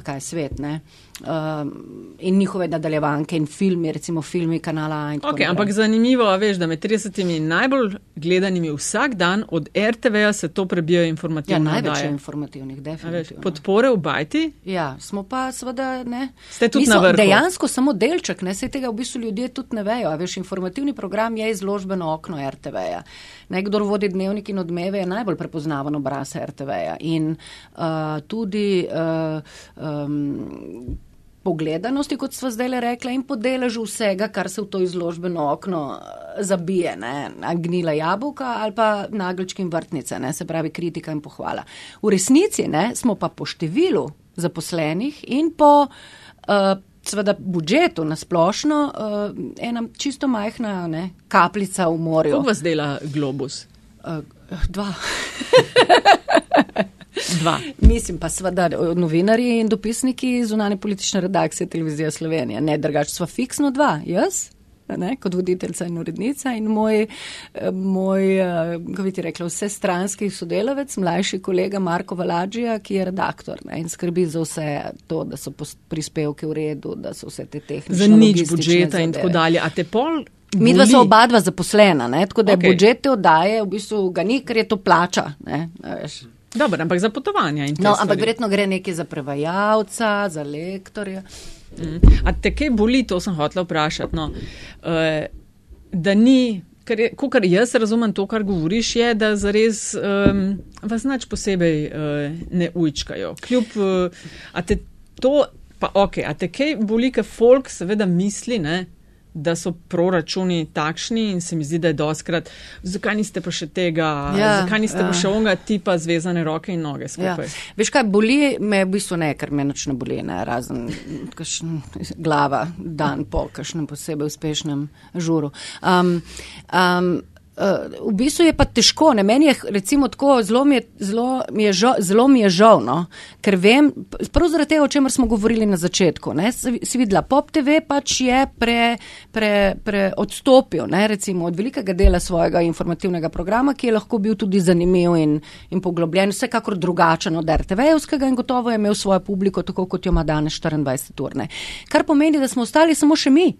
kaj je svet, ne. Um, in njihove nadaljevanke in filmi, recimo filmi kanala A. Okay, naprej. ampak zanimivo, veš, da med 30 najbolj gledanimi vsak dan od RTV-ja se to prebijajo Ja, informativne največ je informativnih, A Veš, definitivno. podpore v Bajti, Ja, smo pa seveda ne. Ste tudi Mi smo na vrhu. Dejansko samo delček, ne, se tega v bistvu ljudje tudi ne vejo. A veš, informativni program je izložbeno okno RTV-ja. Nekdor vodi dnevnik in odmeve je najbolj prepoznaven obraz RTV-ja. In uh, tudi uh, um, pogledanosti, kot smo zdaj le rekla, in po deležu vsega, kar se v to izložbeno okno eh, zabije, ne, gnila jabolka ali pa nagelčki in vrtnice, ne, se pravi kritika in pohvala. V resnici ne, smo pa po številu zaposlenih in po uh, seveda budžetu na splošno uh, ena čisto majhna ne, kapljica v morju. koliko vas dela Globus? Uh, dva. Dva. Mislim pa seveda novinarji in dopisniki zunanje politične redakcije televizije Slovenija. Ne, drugače sva fiksno dva, jaz. Ne, kot voditeljca in urednica in moj, eh, moj eh, kako bi ti rekla, vse stranski sodelavec, mlajši kolega Marko Valadžija, ki je redaktor ne, in skrbi za vse to, da so prispevki v redu, da so vse te tehnične Za nič budžeta in zadeve. tako dalje. A te pol. Mi dva sva oba dva zaposlena, ne, tako da je okay. budžet te oddaje v bistvu ga ni, ker je to plača. Ne, veš. Dobro, ampak za potovanja in te No, stvari. ampak verjetno gre nekaj za prevajalca, za lektorja. Mm. A te kaj boli, to sem hotela vprašati. No, uh, da ni, kar je, kar jaz razumem to, kar govoriš, je, da zares um, vas nič posebej uh, ne ujčkajo. Kljub, uh, a te to, pa ok, a te kaj boli, ker folk seveda misli, ne, da so proračuni takšni in se mi zdi, da je doskrat, zakaj niste pa še tega, Ja, zakaj niste pa ja. še onga tipa zvezane roke in noge Ja. skupaj. Veš kaj, boli me v bistvu ne, ker me noč ne boli, ne, razen kakšen glava dan po kakšnem posebej uspešnem žuru. Um, um, v bistvu je pa težko, ne meni je recimo tako, zelo mi je, zelo mi je, žal, zelo mi je žal, no? ker vem, prav zaradi tega, o čemer smo govorili na začetku, ne? si videla, Pop TV pač je pre, pre, pre odstopil, ne? recimo od velikega dela svojega informativnega programa, ki je lahko bil tudi zanimiv in, in poglobljen, vsekakor drugačen od RTV-evskega in gotovo je imel svojo publiko, tako kot jo ima danes 24 urne. Kar pomeni, da smo ostali samo še mi,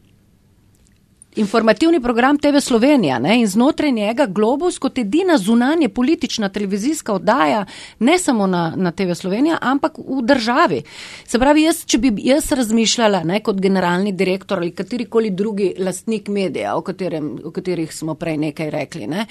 informativni program TV Slovenija ne, in znotraj njega Globus kot edina zunanje politična televizijska oddaja, ne samo na, na TV Slovenija, ampak v državi. Se pravi, jaz, če bi jaz razmišljala ne, kot generalni direktor ali katerikoli drugi lastnik medija, o, katerem, o katerih smo prej nekaj rekli, ne,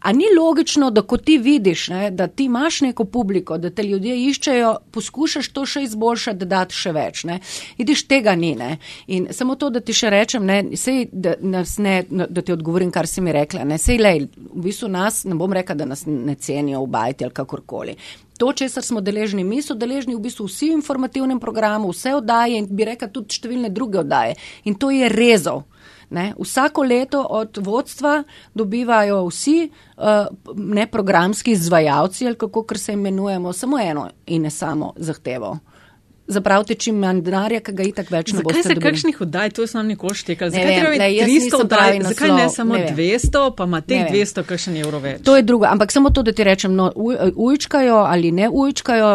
a ni logično, da ko ti vidiš, ne, da ti imaš neko publiko, da te ljudje iščejo, poskušaš to še izboljšati, da dati še več. Ne. Vidiš, tega ni. Ne. In samo to, da ti še rečem, ne, sej, da, nas ne, da ti odgovorim, kar si mi rekla. Ne, sej, lej, v bistvu nas, ne bom rekla, da nas ne cenijo v bajti ali kakorkoli. To, česar smo deležni, mi so deležni v bistvu vsi v informativnem programu, vse oddaje in bi rekla tudi številne druge oddaje. In to je rezov. Ne, vsako leto od vodstva dobivajo vsi uh, neprogramski izvajalci, ali kako se imenujemo, samo eno in ne samo zahtevo zapravite čim manj denarja, ki ga itak več ne boste. Zakaj se kakšnih oddaj, to sem nikoli štekal? Zakaj treba biti 300 oddaj, zakaj ne samo ne 200, pa ima teh 200 kakšen evro več? To je drugo, ampak samo to, da ti rečem, no, ujčkajo ali ne ujčkajo,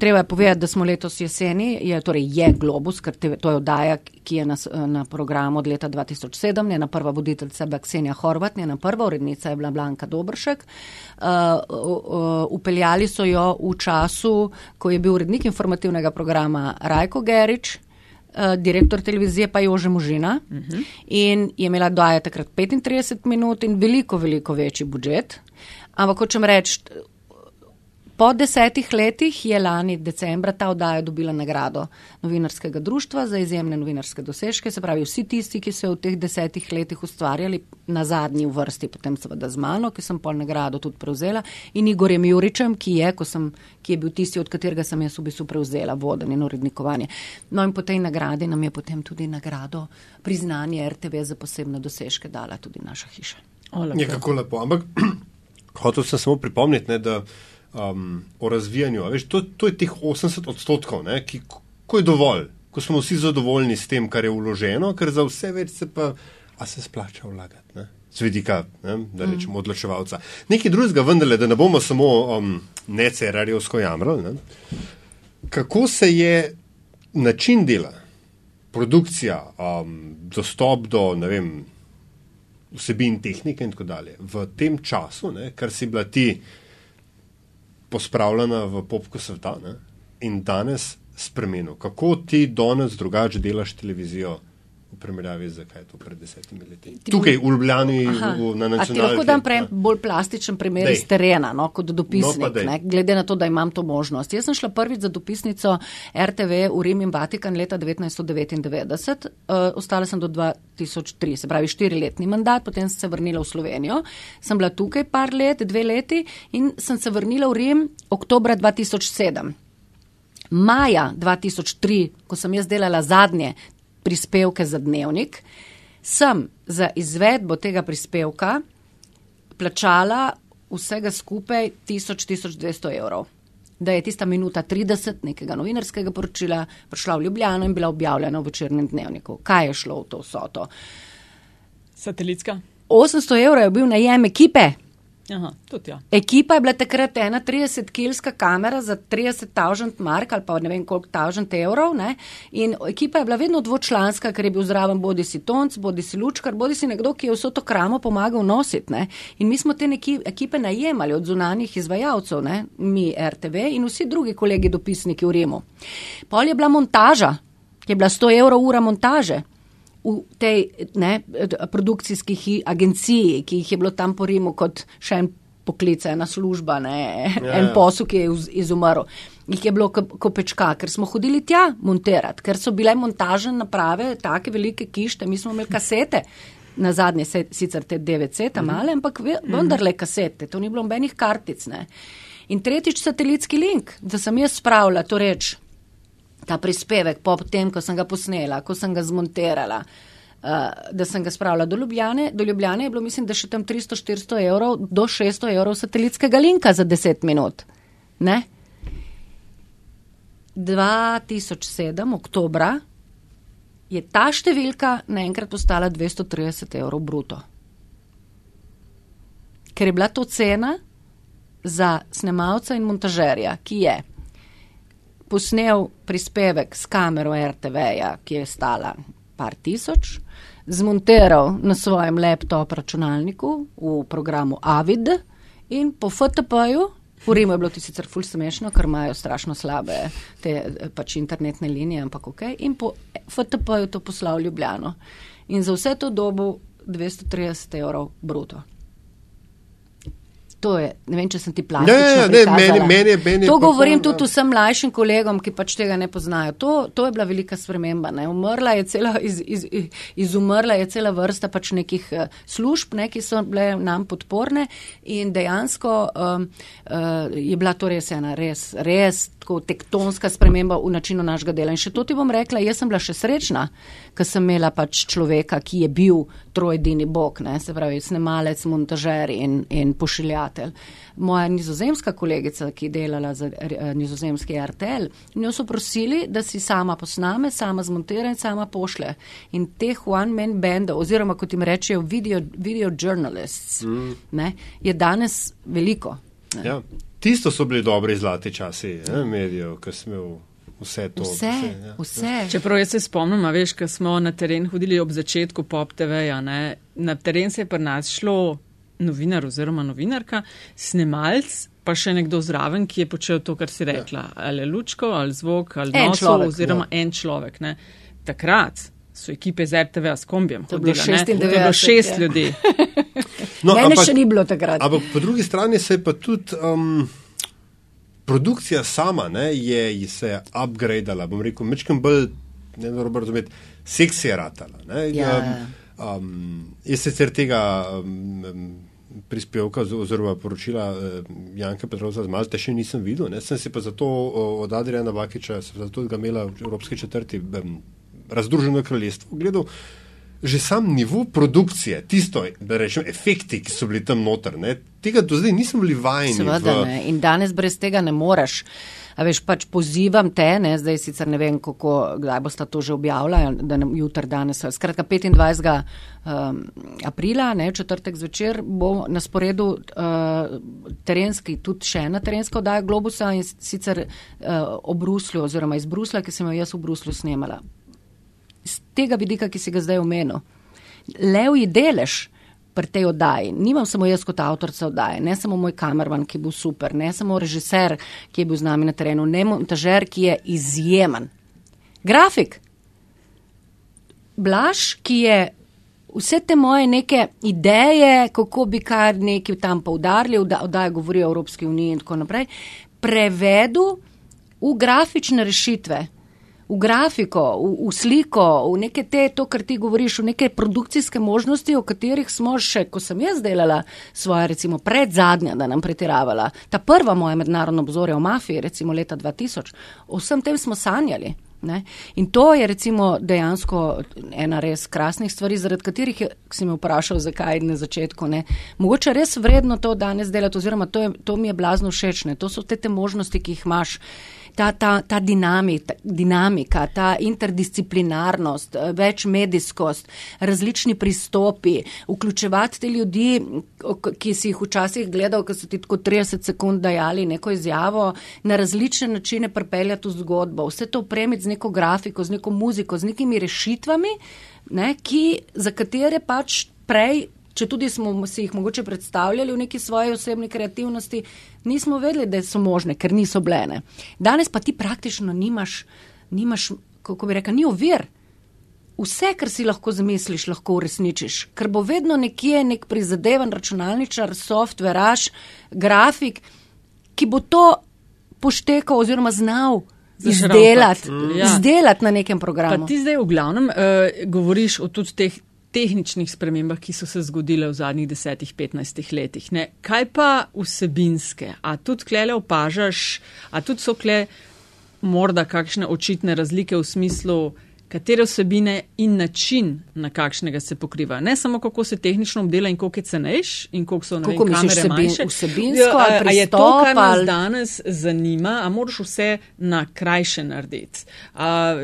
treba je povedati, da smo letos jeseni, je, torej je Globus, ker te, to je oddaja, ki je na, na programu od leta 2007, njena prva voditeljica je bila Ksenija Horvat, njena prva urednica je bila Blanka Dobršek. Uh, uh, upeljali so jo v času, ko je bil urednik informativnega programa Rajko Gerič, uh, direktor televizije pa Jože Možina uh -huh. in je imela doja takrat 35 minut in veliko, veliko večji budžet. Ampak hočem reči, Po desetih letih je lani decembra ta oddaja dobila nagrado novinarskega društva za izjemne novinarske dosežke, se pravi vsi tisti, ki so v teh desetih letih ustvarjali na zadnji vrsti, potem seveda z mano, ki sem pol nagrado tudi prevzela in Igorjem Juričem, ki je, sem, ki je bil tisti, od katerega sem jaz v bistvu prevzela vodenje in urednikovanje. No in po tej nagradi nam je potem tudi nagrado priznanje RTV za posebne dosežke dala tudi naša hiša. Je kako lepo, ampak hotel sem samo pripomniti, ne, da um, o razvijanju. Veš, to, to je teh 80 odstotkov, ne, ki, ko je dovolj, ko smo vsi zadovoljni s tem, kar je uloženo, ker za vse več se pa, a se splača vlagati. Ne. Zvedika, ne, da rečemo, odločevalca. Nekaj drugega, vendarle, da ne bomo samo um, necerarjevsko jamrali. Ne. Kako se je način dela, produkcija, um, dostop do vem, vsebin tehnike in tako dalje v tem času, ne, kar si bila ti pospravljena v popku sveta ne? in danes spremenil. Kako ti danes drugače delaš televizijo? V primerjavi z kaj to pred desetimi leti. Tukaj v Ljubljani, v, na nacionalni. Lahko dam prej bolj plastičen primer iz terena, no, kot dopisnik, no, glede na to, da imam to možnost. Jaz sem šla prvič za dopisnico RTV v Rim in Vatikan leta 1999, uh, eh, ostala sem do 2003, se pravi štiriletni mandat, potem sem se vrnila v Slovenijo, sem bila tukaj par let, dve leti in sem se vrnila v Rim oktobra 2007. Maja 2003, ko sem jaz delala zadnje prispevke za dnevnik, sem za izvedbo tega prispevka plačala vsega skupaj 1000-1200 evrov. Da je tista minuta 30 nekega novinarskega poročila prišla v Ljubljano in bila objavljena v večernem dnevniku. Kaj je šlo v to soto? Satelitska. 800 evrov je bil najem ekipe. Aha, tudi ja. Ekipa je bila takrat ena 30-kilska kamera za 30 tavžant mark ali pa ne vem koliko tavžant evrov. Ne? In ekipa je bila vedno dvočlanska, ker je bil zraven bodi si tonc, bodi si lučkar, bodi si nekdo, ki je vso to kramo pomagal nositi. Ne? In mi smo te ekipe najemali od zunanjih izvajalcev, ne? mi RTV in vsi drugi kolegi dopisniki v Rimu. Pol je bila montaža, je bila 100 evrov ura montaže v tej ne, produkcijski agenciji, ki jih je bilo tam po Rimu kot še en poklic, ena služba, ne, ja, en ja. posel, ki je izumrl. Jih je bilo kopečka, ker smo hodili tja monterati, ker so bile montažne naprave, take velike kište, mi smo imeli kasete. Na zadnje se, sicer te DVC, ta mhm. male, ampak vendarle kasete, to ni bilo nobenih kartic. Ne. In tretjič satelitski link, da sem jaz spravila to reč ta prispevek, po tem, ko sem ga posnela, ko sem ga zmonterala. da sem ga spravila do Ljubljane. Do Ljubljane je bilo, mislim, da še tam 300-400 evrov, do 600 evrov satelitskega linka za 10 minut. Ne? 2007, oktobra, je ta številka naenkrat postala 230 evrov bruto. Ker je bila to cena za snemalca in montažerja, ki je posnel prispevek s kamero RTV-ja, ki je stala par tisoč, zmontiral na svojem laptop računalniku v programu Avid in po FTP-ju, v Rimu je bilo to sicer ful smešno, ker imajo strašno slabe te eh, pač internetne linije, ampak ok, in po FTP-ju to poslal v Ljubljano. In za vse to dobo 230 evrov bruto. To je, ne vem, če sem ti plačal. Ne, ne, ne, meni, meni je, meni je To govorim to, tudi vsem mlajšim kolegom, ki pač tega ne poznajo. To, to je bila velika sprememba. Ne. Umrla je cela, iz, iz, izumrla je cela vrsta pač nekih uh, služb, ne, ki so bile nam podporne in dejansko um, uh, je bila to res ena res, res tako tektonska sprememba v načinu našega dela. In še to ti bom rekla, jaz sem bila še srečna, ker sem imela pač človeka, ki je bil trojedini bog, ne, se pravi snemalec, montažer in, in pošiljatelj. Moja nizozemska kolegica, ki je delala za eh, nizozemski RTL, njo so prosili, da si sama posname, sama zmontira in sama pošle. In teh one-man bandov, oziroma kot jim rečejo video, video journalists, mm. ne, je danes veliko. Ne. Ja. Tisto so bili dobri zlati časi ne, medijev, ki smo imeli vse to. Vse, ja. vse. Čeprav jaz se spomnim, a veš, ko smo na teren hodili ob začetku pop TV-ja, ne, na teren se je pri nas šlo novinar oziroma novinarka, snemalc, pa še nekdo zraven, ki je počel to, kar si rekla, ali lučko, ali zvok, ali En noso, človek, oziroma ja. en človek. Ne. Takrat so ekipe z RTV-a s kombijem. To je bilo hodile, ne. 96, To je bilo šest ja. ljudi. No, Mene ampak- še ni bilo takrat. Ampak po drugi strani se je pa tudi um, produkcija sama ne, je se je upgradeala, bom rekel, mečkem bolj, ne dobro razumeti, seksi je ratala. Ne, Ja. um, um, jaz sicer tega um, um, prispevka oziroma poročila uh, Janka Petrovca z Malte še nisem videl, ne, sem si pa zato od Adriana Vakiča, sem zato ga imela v Evropski četrti um, razdruženo kraljestvo gledal. Že sam nivo produkcije, tisto, da rečem, efekti, ki so bili tam noter, ne, tega do zdaj nismo bili vajeni. Seveda v- ne. In danes brez tega ne moreš. A veš, pač pozivam te, ne, zdaj sicer ne vem, kako, kdaj boste to že objavila, da ne jutr danes. Skratka, 25. Um, aprila, ne, četrtek zvečer, bo na sporedu uh, terenski, tudi še ena terenska oddaja Globusa in sicer uh, o Bruslju oziroma iz Brusla, ki sem jo jaz v Bruslu snemala. Z tega vidika, ki si ga zdaj omenil. Levji delež pri tej oddaji, nimam samo jaz kot avtorica oddaje, ne samo moj kamerman, ki je bil super, ne samo režiser, ki je bil z nami na terenu, ne montažer, ki je izjemen. Grafik, Blaž, ki je vse te moje neke ideje, kako bi kar nekaj tam poudarili, da oddaja govori o Evropski uniji in tako naprej, prevedel v grafične rešitve. V grafiko, v, v sliko, v neke te, to, kar ti govoriš, v neke produkcijske možnosti, o katerih smo še, ko sem jaz delala svoje, recimo predzadnja, da nam pretiravala, ta prva moja mednarodna obzorja o mafiji, recimo leta 2000, o vsem tem smo sanjali. Ne? In to je recimo dejansko ena res krasnih stvari, zaradi katerih je, si me vprašal, zakaj na začetku. Ne? Mogoče res vredno to danes delati, oziroma to, je, to mi je blazno všeč. Ne? To so te, te možnosti, ki jih imaš. Ta, ta, ta dinamika, dinamika, ta interdisciplinarnost, eh, večmedijskost, različni pristopi, vključevati te ljudi, ki si jih včasih gledal, ki so ti tako 30 sekund dajali neko izjavo, na različne načine pripeljati v zgodbo, vse to opremiti z neko grafiko, z neko muziko, z nekimi rešitvami, ne, ki, za katere pač prej če tudi smo si jih mogoče predstavljali v neki svoji osebni kreativnosti, nismo vedeli, da so možne, ker niso blene. Danes pa ti praktično nimaš, nimaš kako bi rekel, ni ovir. Vse, kar si lahko zamisliš, lahko uresničiš, ker bo vedno nekje nek prizadeven računalničar, softveraš, grafik, ki bo to poštekal oziroma znal izdelati, Mm. ja. Izdelati na nekem Pa programu. ti zdaj v glavnem uh, govoriš o tudi teh tehničnih spremembah, ki so se zgodile v zadnjih 10-15 letih. Ne? Kaj pa vsebinske? A tudi klele opažaš, a tudi so kle morda kakšne očitne razlike v smislu, katere vsebine in način, na kakšnega se pokriva. Ne samo, kako se tehnično obdela in koliko je cenejš in koliko so na Koliko misliš kamere vsebin- manjše. vsebinsko Ja, ali a, a je to, pristop kar nas ali- danes zanima, a moraš vse na krajše narediti. A,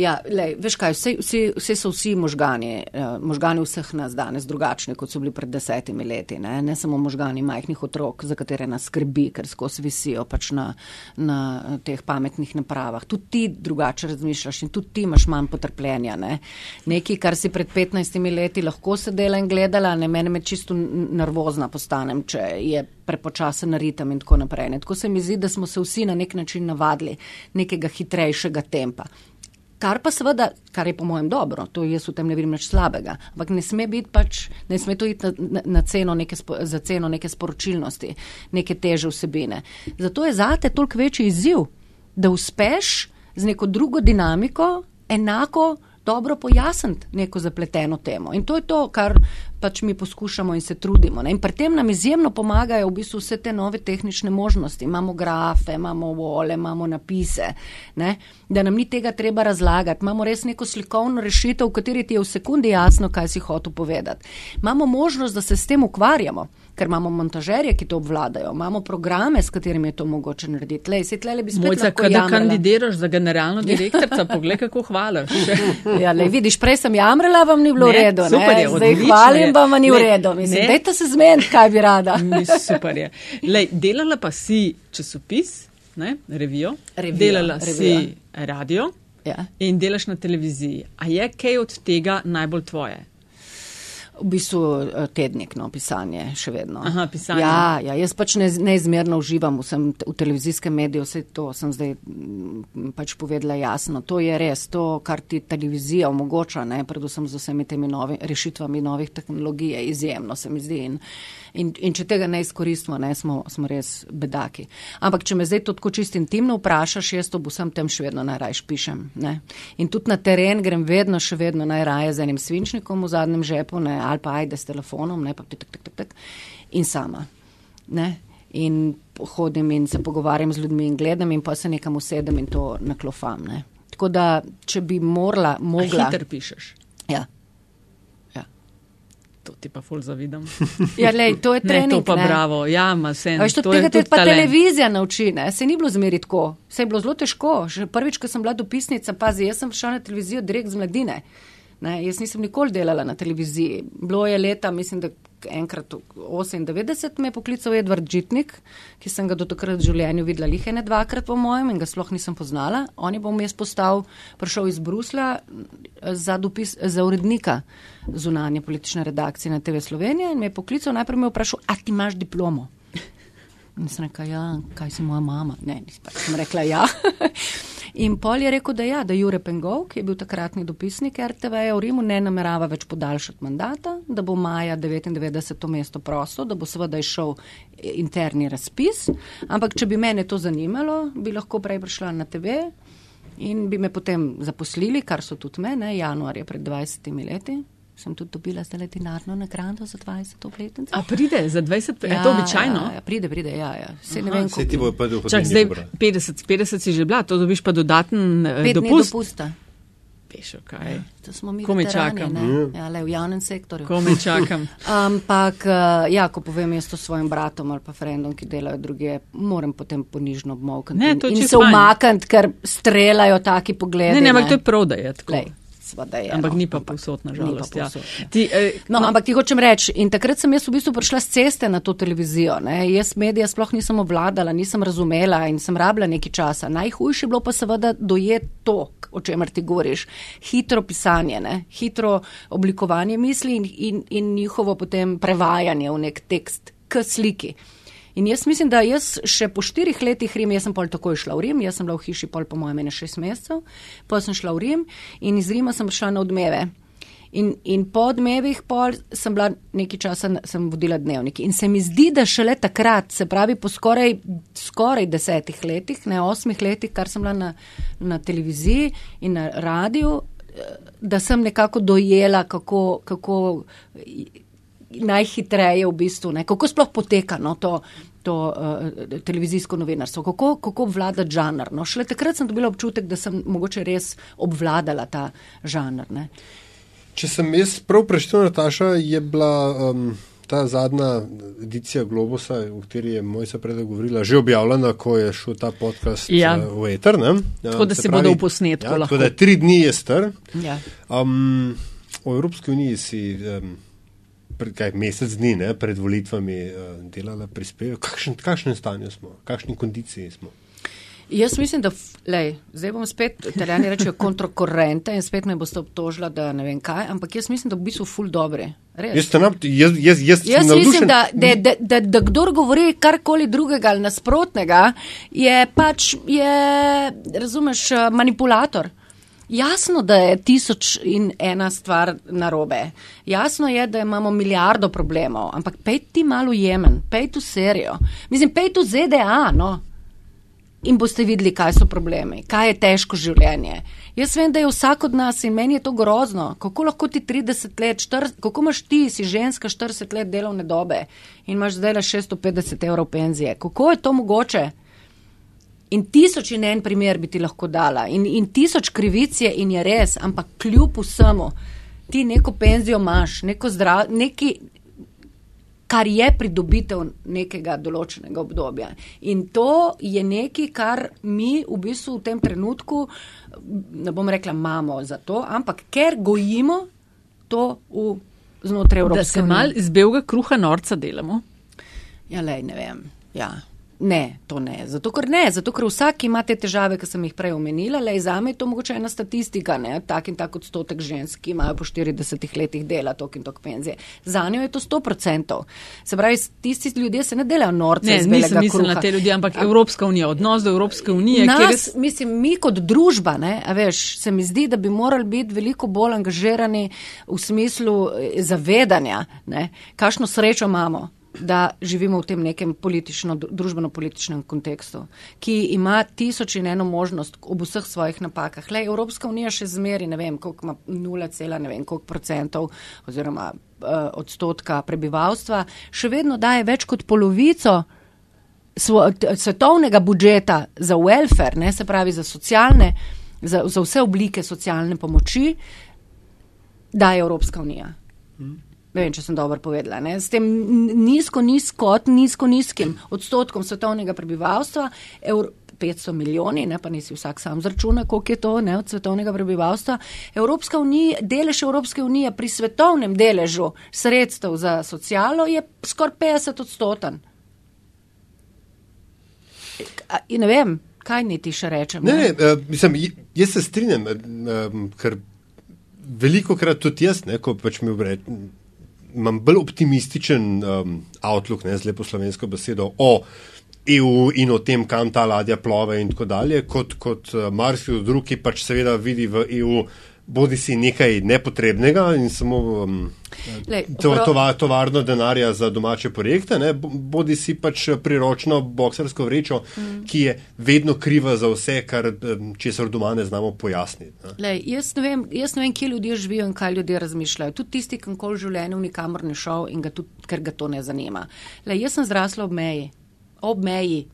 Ja, lej, veš kaj, vse, vse, vse so vsi možgani, eh, možgani vseh nas danes drugačni, kot so bili pred desetimi leti. Ne, ne samo možgani majhnih otrok, za katere nas skrbi, ker skozi visijo pač na, na eh, teh pametnih napravah. Tudi ti drugače razmišljaš in tudi ti imaš manj potrpljenja. Ne. Nekaj, kar si pred 15 leti lahko sedela in gledala, ne mene me čisto nervozna postanem, če je prepočasen ritem in tako naprej. Ne. Tako se mi zdi, da smo se vsi na nek način navadili nekega hitrejšega tempa. Kar pa seveda, kar je po mojem dobro, to jaz v tem ne vidim nič slabega, ampak ne sme biti pač, ne sme to iti na, na, na ceno neke, za ceno neke sporočilnosti, neke teže vsebine. Zato je zate toliko večji izziv, da uspeš z neko drugo dinamiko enako dobro pojasniti neko zapleteno temo. In to je to, kar pač mi poskušamo in se trudimo. Ne? In pri tem nam izjemno pomagajo v bistvu vse te nove tehnične možnosti. Imamo grafe, imamo vole, imamo napise, ne? da nam ni tega treba razlagati. Imamo res neko slikovno rešitev, v kateri ti je v sekundi jasno, kaj si hotel povedati. Imamo možnost, da se s tem ukvarjamo. Ker imamo montažerje, ki to obvladajo, imamo programe, s katerimi je to mogoče narediti. Lej, sej tlele bi spet Mojca, kada jamrala. kandidiraš za generalno direktorico, poglej, kako hvališ. Ja, lej, vidiš, prej sem jamrala, vam ni bilo Ne, redu. super ne? je, Zdaj odlično hvalim, vam ni v Ne, redu. Mislim, dajte se zmeniti, kaj bi rada. Super je. Lej, delala pa si časopis, ne, revijo, Revijo, delala revijo. si radio Ja. in delaš na televiziji. A je kaj od tega najbolj tvoje? V bistvu eh, tednik, no, pisanje še vedno. Aha, pisanje. Ja, ja jaz pač ne, neizmerno uživam vsem v televizijskem mediju, vse to sem zdaj mm, pač povedala jasno. To je res, to, kar ti televizija omogoča, ne, predvsem z vsemi temi novi, rešitvami novih tehnologij, je izjemno, se mi zdi. In, in, in če tega ne izkoristimo, ne, smo, smo res bedaki. Ampak, če me zdaj to tako čisto intimno vprašaš, jaz to vsem tem še vedno najrajš pišem. Ne. In tudi na teren grem vedno, še vedno najraje z enim svinčnikom v zadnjem žepu, ne, ali pa ajde s telefonom, ne, pa tik, tik, tik, tik, in sama. Ne. In hodim in se pogovarjam z ljudmi in gledam in pa se nekam usedem in to naklofam. Ne. Tako da, če bi morala, A mogla. Hiter pišeš. Ja. To ti pa ful zavidam. Ja, lej, to je Ne, trening. to pa ne. bravo. Ja, ma se. Veš, od tega te pa televizija nauči, ne? Se ni bilo zmeri tako, se je bilo zelo težko. Že prvič, ko sem bila dopisnica, pazi, jaz sem šla na televizijo direkt z mladine. Ne, jaz nisem nikoli delala na televiziji. Bilo je leta, mislim, da enkrat v 98 me je poklical Edvard Žitnik, ki sem ga do takrat v življenju videla lihene dvakrat po mojem in ga sploh nisem poznala. On je bom jaz postal, prišel iz Brusla eh, za, dopis, za urednika zunanje politične redakcije na TV Slovenija in me je poklical, najprej me je vprašal, a ti imaš diplomo? In sem rekla, ja, kaj si moja mama? Ne, nisem pač rekla ja. In pol je rekel, da ja, da Jure Pengov, ki je bil takratni dopisnik RTV v Rimu, ne namerava več podaljšati mandata, da bo maja 99 to mesto prosto, da bo seveda išel interni razpis. Ampak, če bi mene to zanimalo, bi lahko prej prišla na TV in bi me potem zaposlili, kar so tudi mene, januarja pred 20 leti. Sem tudi dobila zdaj denarno nagrado za 20 obletnico. A pride za 20, ja, je to običajno? Ja, ja, pride, pride, ja. ja. Se ne vem, Se ti bo pa do Čak, zdaj 50, 50 si že bila, to dobiš pa dodaten eh, Pet dopust. dopusta. Veš, kaj. To smo mi Komaj veterani, čakam. ne? Ja, le v javnem sektorju. Komaj čakam. Ampak, eh, ja, ko povem jaz to svojim bratom ali pa frendom, ki delajo druge, moram potem ponižno obmokniti Ne, in, to je in čisto se fajn. umakniti, ker strelajo taki pogledi. Ne, ne, ampak to je. Lej, seveda je, Ampak no, ni pa povsod, na ni pa. Ja. povsod, ja. Ti, eh, No, no, ampak ti hočem reči, in takrat sem jaz v bistvu prišla z ceste na to televizijo. Ne. Jaz medija sploh nisem obvladala, nisem razumela in sem rabila nekaj časa. Najhujše je bilo pa seveda dojeti to, o čemer ti govoriš. Hitro pisanje, ne. hitro oblikovanje misli in, in, in njihovo potem prevajanje v nek tekst k sliki. In jaz mislim, da jaz še po štirih letih Rim, jaz sem pol takoj šla v Rim, jaz sem bila v hiši pol po mojem ene šest mesecev, potem sem šla v Rim in iz Rima sem šla na odmeve. In, in po odmevih pol sem bila nekaj časa, sem vodila dnevnik. In se mi zdi, da šele takrat, se pravi po skoraj, skoraj desetih letih, ne osmih letih, kar sem bila na, na televiziji in na radiju, eh, da sem nekako dojela, kako, kako najhitreje v bistvu. Ne? Kako sploh poteka no, to, to uh, televizijsko novinarstvo, kako, kako obvlada žanr. No? Šele takrat sem dobila občutek, da sem mogoče res obvladala ta žanr. Ne? Če sem jaz prav preštel, Nataša, je bila um, ta zadnja edicija Globusa, o kateri je moj sopredek govorila, že objavljena, ko je šel ta podcast Ja. uh, v Eter. Ne? Ja, Tako da se bodo v posnetku ja, lahko. Tako da tri dni je star. Ja. Um, v Evropski uniji si um, pred, kaj, mesec dni ne, pred volitvami uh, delala prispevek. Kakšen, kakšnem stanju smo, kakšni kondiciji smo? Jaz mislim, da, lej, zdaj bom spet, italijani rečejo kontrokorente in spet me boste obtožila, da ne vem kaj, ampak jaz mislim, da v bistvu ful dobre. Res. Jaz, sem nab- jaz, jaz, jaz, Jaz mislim, da, da, da, da, da kdor govori karkoli drugega ali nasprotnega, je pač, je, razumeš, eh, manipulator. Jasno, da je tisoč in ena stvar narobe. Jasno je, da imamo milijardo problemov, ampak pej ti malo Jemen, pej tu serijo. Mislim, pej tu ZDA, no. In boste videli, kaj so problemi, kaj je težko življenje. Jaz vem, da je vsak od nas in meni je to grozno. Kako lahko ti 30 let, 40, kako imaš ti, si ženska 40 let delovne dobe in imaš zdaj le 650 evrov penzije? Kako je to mogoče? In tisoč in en primer bi ti lahko dala, in, in tisoč krivic je in je res, ampak kljub vsemu, ti neko penzijo imaš, neko zdrav, neki, kar je pridobitev nekega določenega obdobja. In to je nekaj, kar mi v bistvu v tem trenutku, ne bom rekla, imamo za to, ampak ker gojimo to v, znotraj Da Evropske se unije. mal iz belega kruha norca delamo. Ja, lej, ne vem. Ja. Ne, to ne. Zato, ker ne, zato, ker vsak ima te težave, ki sem jih prej omenila. Lej, za me je to mogoče ena statistika, ne, tak in tak odstotek žensk, ki imajo po 40 letih dela tok in tok penzije. Za njo je to 100%. Se pravi, tisti ljudje se ne delajo norce Ne, nisem mislila na te ljudi, ampak Evropska unija, odnos do Evropske unije, Nas, kjer je mislim, mi kot družba, ne, a veš, se mi zdi, da bi morali biti veliko bolj angažirani v smislu eh, zavedanja, ne, kakšno srečo imamo da živimo v tem nekem družbeno-političnem kontekstu, ki ima tisoč in eno možnost ob vseh svojih napakah. Le Evropska unija še zmeri, ne vem, koliko ima 0, ne vem koliko procentov oziroma uh, odstotka prebivalstva, še vedno daje več kot polovico svo, t, svetovnega budžeta za welfare, ne, se pravi za socialne, za, za vse oblike socialne pomoči, daje Evropska unija. Ne vem, če sem dobro povedala. Ne? S tem nizko, nizko, nizko, nizkim odstotkom svetovnega prebivalstva, Evro 500 milijoni, ne, pa nisi vsak sam zračuna, koliko je to ne, od svetovnega prebivalstva. Evropska unija, delež Evropske unije pri svetovnem deležu sredstev za socialo je skoraj 50 odstoten. In ne vem, kaj niti še rečem. Ne, ne, uh, mislim, j- jaz se strinjam, um, ker veliko krat tudi jaz, ne, ko pač mi vred, imam bolj optimističen um, outlook, ne, z lepo slovensko besedo, o EU in o tem, kam ta ladja plove in tako dalje, kot, kot uh, marsikdo drug, ki pač seveda vidi v EU bodi si nekaj nepotrebnega in samo um, Lej, to, tova, tovarno denarja za domače projekte, ne, bo- bodi si pač priročno boksersko vrečo, mm. ki je vedno kriva za vse, kar česar doma ne znamo pojasniti. Ne. Lej, jaz, ne vem, jaz ne vem, kje ljudje živijo in kaj ljudje razmišljajo. Tudi tisti, ki nikoli v življenju nikamor ne šel in ga tudi, ker ga to ne zanima. Lej, jaz sem zrasla ob meji. Ob meji.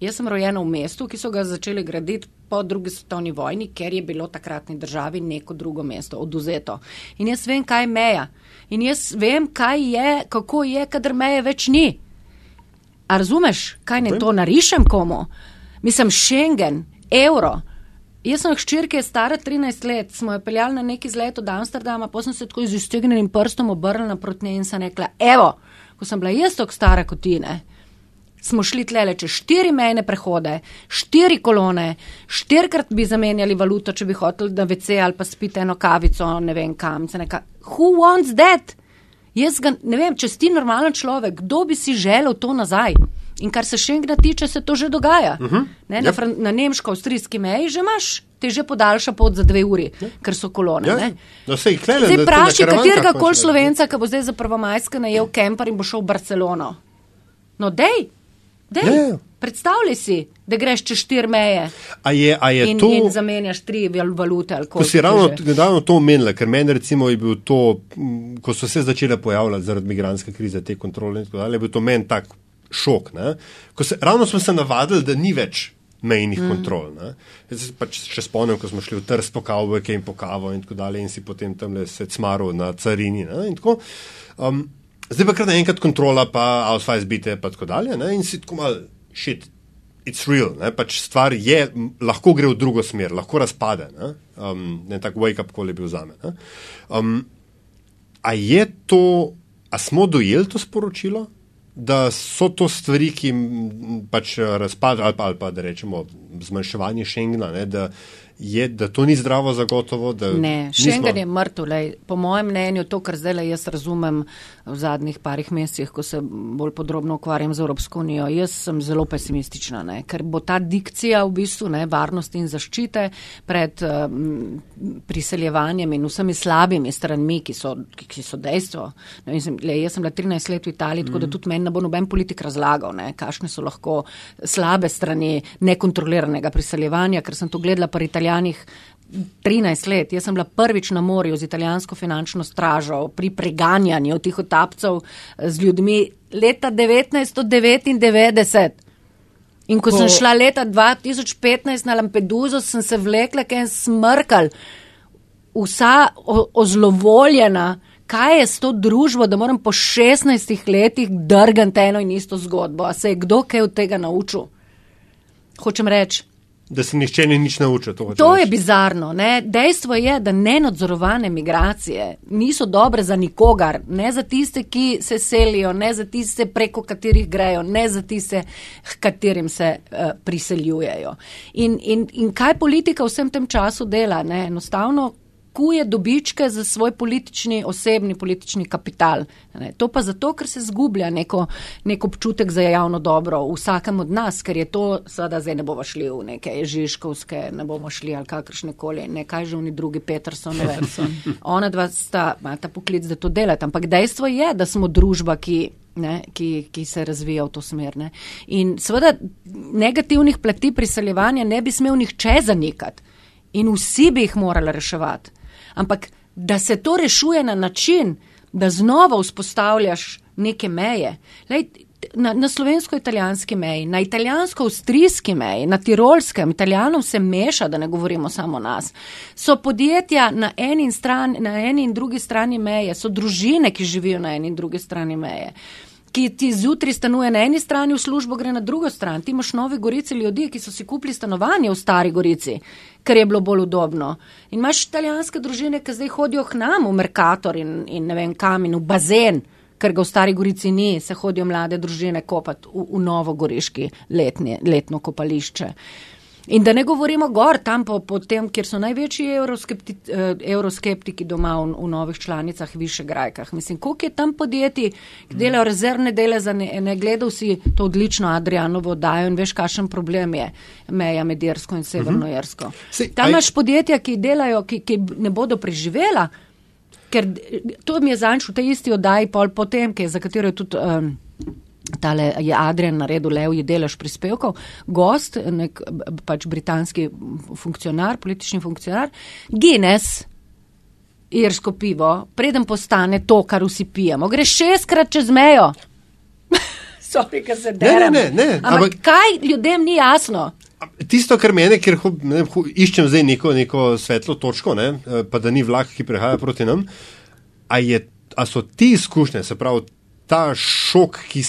Jaz sem rojena v mestu, ki so ga začeli graditi po drugi svetovni vojni, ker je bilo takratni državi neko drugo mesto oduzeto. In jaz vem, kaj je meja. In jaz vem, kaj je, kako je, kadar meje več ni. A razumeš, kaj ne to narišem komu? Mislim, Schengen, evro. Jaz sem hčerke stara 13 let, smo jo peljali na neki zlet od Amsterdama, pa sem se tako z iztegnjenim prstom obrnila proti njej in sem rekla, evo, ko sem bila jaz tako stara kot ti, ne. Smo šli tlele čez štiri mejne prehode, štiri kolone, štirikrat bi zamenjali valuto, če bi hoteli na WC ali pa spiti eno kavico, ne vem kam. Neka, who wants that? Jaz ga ne vem, če si normalen človek, kdo bi si želel to nazaj? In kar se Schengena tiče, se to že dogaja. Uh -huh. ne, na, Yep. fran- na nemško-avstrijski meji že imaš, te že podaljša pot za dve uri, ker so kolone. Ja, ne. no, sej, klele, Zdaj na- na vprašaj katerega koli slovenca, ki bo zdaj za prvomajske najel kemper in bo šel v Barcelono. No, dej, Dej, Ja, ja. Predstavljaj si, da greš čez štiri meje A je, a je in, to, in zamenjaš tri val- valute. ko si ravno nedavno to omenila, ker meni recimo je bil to, ko so se začele pojavljati zaradi migranske krize, te kontrole in tako dalje, je bil to meni tak šok. Ne? Ko Se, ravno smo se navadili, da ni več mejnih mm. kontrol. Ne? Jaz se pač še spomnim, ko smo šli v trst po kavbojke in po kavo in tako dalje in si potem tam le se cmaro na carini. Ne? In tako. Um, zdaj pa kar naenkrat kontrola, pa Ausweis bite, pa tako dalje. Ne? In si tako mal, shit, it's real. Ne? Pač stvar je, lahko gre v drugo smer, lahko razpade. Ne, um, ne tak wake up, kot je bil za me. ne. Um, a je to, a smo dojeli to sporočilo? Da so to stvari, ki pač razpadajo, ali, pa- ali pa da rečemo zmanjševanje Schengena, ne, da, je, da to ni zdravo zagotovo. Ne, nismo- Schengen je mrtev. lej. Po mojem mnenju, to, kar zdaj jaz razumem v zadnjih parih mesecih, ko se bolj podrobno ukvarjam z Evropsko unijo, jaz sem zelo pesimistična, ne? ker bo ta dikcija v bistvu ne, varnosti in zaščite pred um, priseljevanjem in vsemi slabimi stranmi, ki so, ki, so dejstvo. Ne, mislim, le, jaz sem bila 13 let v Italiji, tako da tudi meni ne bo noben politik razlagal, ne, kakšne so lahko slabe strani nekontroliranega priseljevanja, ker sem to gledala pri Italijanih 13 let. Jaz sem bila prvič na morju z italijansko finančno stražo pri preganjanju tih otapcev z ljudmi leta 1999. In ko, ko sem šla leta 2015 na Lampeduzo, sem se vlekla, ker sem smrkal, vsa ozlovoljena, kaj je s to družbo, da moram po 16 letih drgati eno in isto zgodbo. A se je kdo kaj od tega naučil? Hočem reči. Da se nihče ni nič naučil. To, To je reči. bizarno. Ne? Dejstvo je, da nenadzorovane migracije niso dobre za nikogar, ne za tiste, ki se selijo, ne za tiste, preko katerih grejo, ne za tiste, h katerim se uh, priseljujejo. In, in, in kaj politika v vsem tem času dela? Ne? Enostavno kuje dobičke za svoj politični, osebni politični kapital. Ne? To pa zato, ker se zgublja neko, nek občutek za javno dobro v vsakem od nas, ker je to, seveda zdaj ne bomo šli v neke Žižkovske, ne bomo šli ali kakršne koli, ne kaj že oni drugi Peterson, ona dva sta, imata poklic, da to delata, ampak dejstvo je, da smo družba, ki. Ne, ki, ki se razvija v to smer. Ne. In seveda negativnih plati priseljevanja ne bi smel nihče zanikati in vsi bi jih morali reševati. Ampak da se to rešuje na način, da znova vzpostavljaš neke meje. Lej, na, na slovensko-italijanski meji, na italijansko-avstrijski meji, na tirolskem, italijanom se meša, da ne govorimo samo o nas. So podjetja na eni, stran, na eni in drugi strani meje, so družine, ki živijo na eni in drugi strani meje. Ki ti zjutraj stanuje na eni strani, v službo gre na drugo stran. Ti imaš nove gorice ljudi, ki so si kupili stanovanje v stari gorici, ker je bilo bolj udobno. In imaš italijanske družine, ki zdaj hodijo k nam v Merkator in, in ne vem kam in v bazen, ker ga v stari gorici ni, se hodijo mlade družine kopati v, v novogoriški letni, letno kopališče. In da ne govorimo gor, tam po, po tem, kjer so največji euroskepti, eh, euroskeptiki doma v, v novih članicah, više grajkah. Mislim, koliko je tam podjetij, ki delajo rezervne dele za ne, ne gledal si to odlično Adrianovo oddajo in veš, kakšen problem je meja med Jersko in Severno Jersko. Sej, Tam aj- imaš podjetja, ki delajo, ki, ki ne bodo preživela, ker to mi je zanč v tej isti oddaji pol potem, ki je, za katero je tudi. Um, Tale je Adrian naredil levji delež prispevkov, gost, nek pač britanski funkcionar, politični funkcionar, Guinness, irsko pivo, preden postane to, kar vsi pijemo, gre šestkrat čez mejo. Sorry, ker se ne, derem. ne, ne, Ampak ampak- kaj ljudem ni jasno? Tisto, kar mene, ker ho, ne, ho, iščem zdaj neko, neko svetlo točko, ne, eh, pa da ni vlak, ki prihaja proti nam, a, je, a so ti izkušnje, se pravi ta šok, ki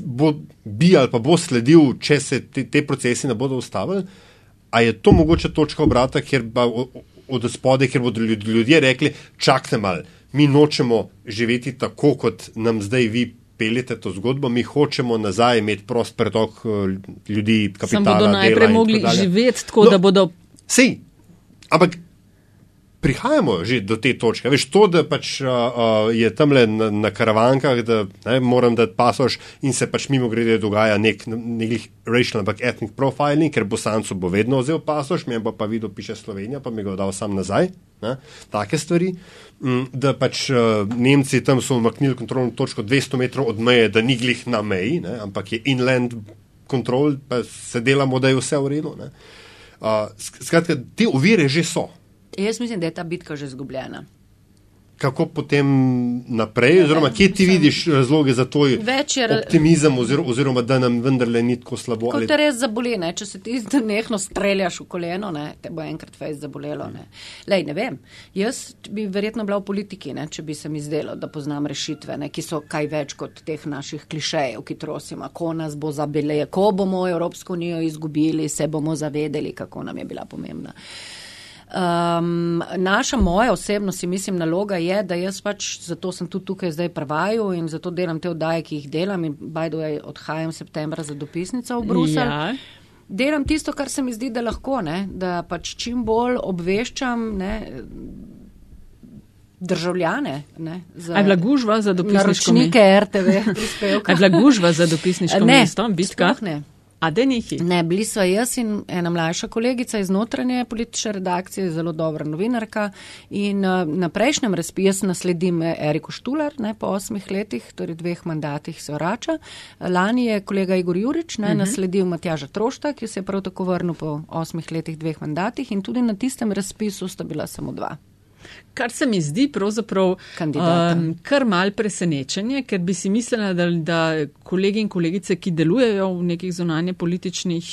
bo, bi ali pa bo sledil, če se te, te procesi ne bodo ustavili, a je to mogoče točka obrata, kjer pa o- o- od spode, kjer bodo ljud- ljudje rekli, čakajte mal, mi nočemo živeti tako, kot nam zdaj vi. Peljete to zgodbo, mi hočemo nazaj imeti prost pretok eh, ljudi, kapitala. Sam bodo najprej mogli živeti tako, No, da bodo Sej, ampak prihajamo že do te točke. Veš, to, da pač uh, uh, je tam le na, na karavankah, da ne, moram dati pasoš in se pač mimo grede dogaja nek nekih racial, ampak ethnic profiling, ker bosancu bo vedno vzel pasoš, mi pa pa videl, piše Slovenija, pa mi ga dal sam nazaj. Ne, take stvari. Mm, Da pač uh, Nemci tam so umaknili kontrolno točko 200 metrov od meje, da ni glih na meji, ne, ampak je inland control, pa se delamo, da je vse v redu. ne. Uh, sk- skratka, te ovire že so. Jaz mislim, da je ta bitka že izgubljena. Kako potem naprej, oziroma kje ti vidiš razloge za to optimizem, oziroma, oziroma da nam vendarle ni tako slabo? Ko te res zaboli, ne? če se ti nehno streljaš v koleno, ne? te bo enkrat fejs zabolelo. Ne? Lej, ne vem, jaz bi verjetno bila v politiki, ne? če bi se mi zdelo, da poznam rešitve, ne? ki so kaj več kot teh naših klišejev, ki trosimo, ko nas bo zabele, ko bomo Evropsko unijo izgubili, se bomo zavedeli, kako nam je bila pomembna. Um, naša moja osebno si mislim naloga je, da jaz pač zato sem tudi tukaj zdaj prvaju in zato delam te oddaje, ki jih delam in by the way odhajam septembra za dopisnico v Bruselj. Ja. Delam tisto, kar se mi zdi, da lahko, ne? da pač čim bolj obveščam ne? državljane. Ne? Za A je bila gužva za dopisniško mesto? naročnike RTV prispevka. A je bila gužva za dopisniško Ne, mesto? Bitka? sploh ne. A da nihi? Ne, bili sva jaz in ena mlajša kolegica iz notranje politične redakcije, zelo dobra novinarka. In uh, na prejšnjem razpisu jaz nasledim eh, Eriko Štular, ne, po osmih letih, torej dveh mandatih se vrača. Lani je kolega Igor Jurič ne, uh -huh. nasledil Matjaža Trošta, ki se je prav tako vrnil po osmih letih, dveh mandatih in tudi na tistem razpisu sta bila samo dva. Kar se mi zdi pravzaprav Kandidata. um, kar mal presenečenje, ker bi si mislila, da, da kolegi in kolegice, ki delujejo v nekih zunanje političnih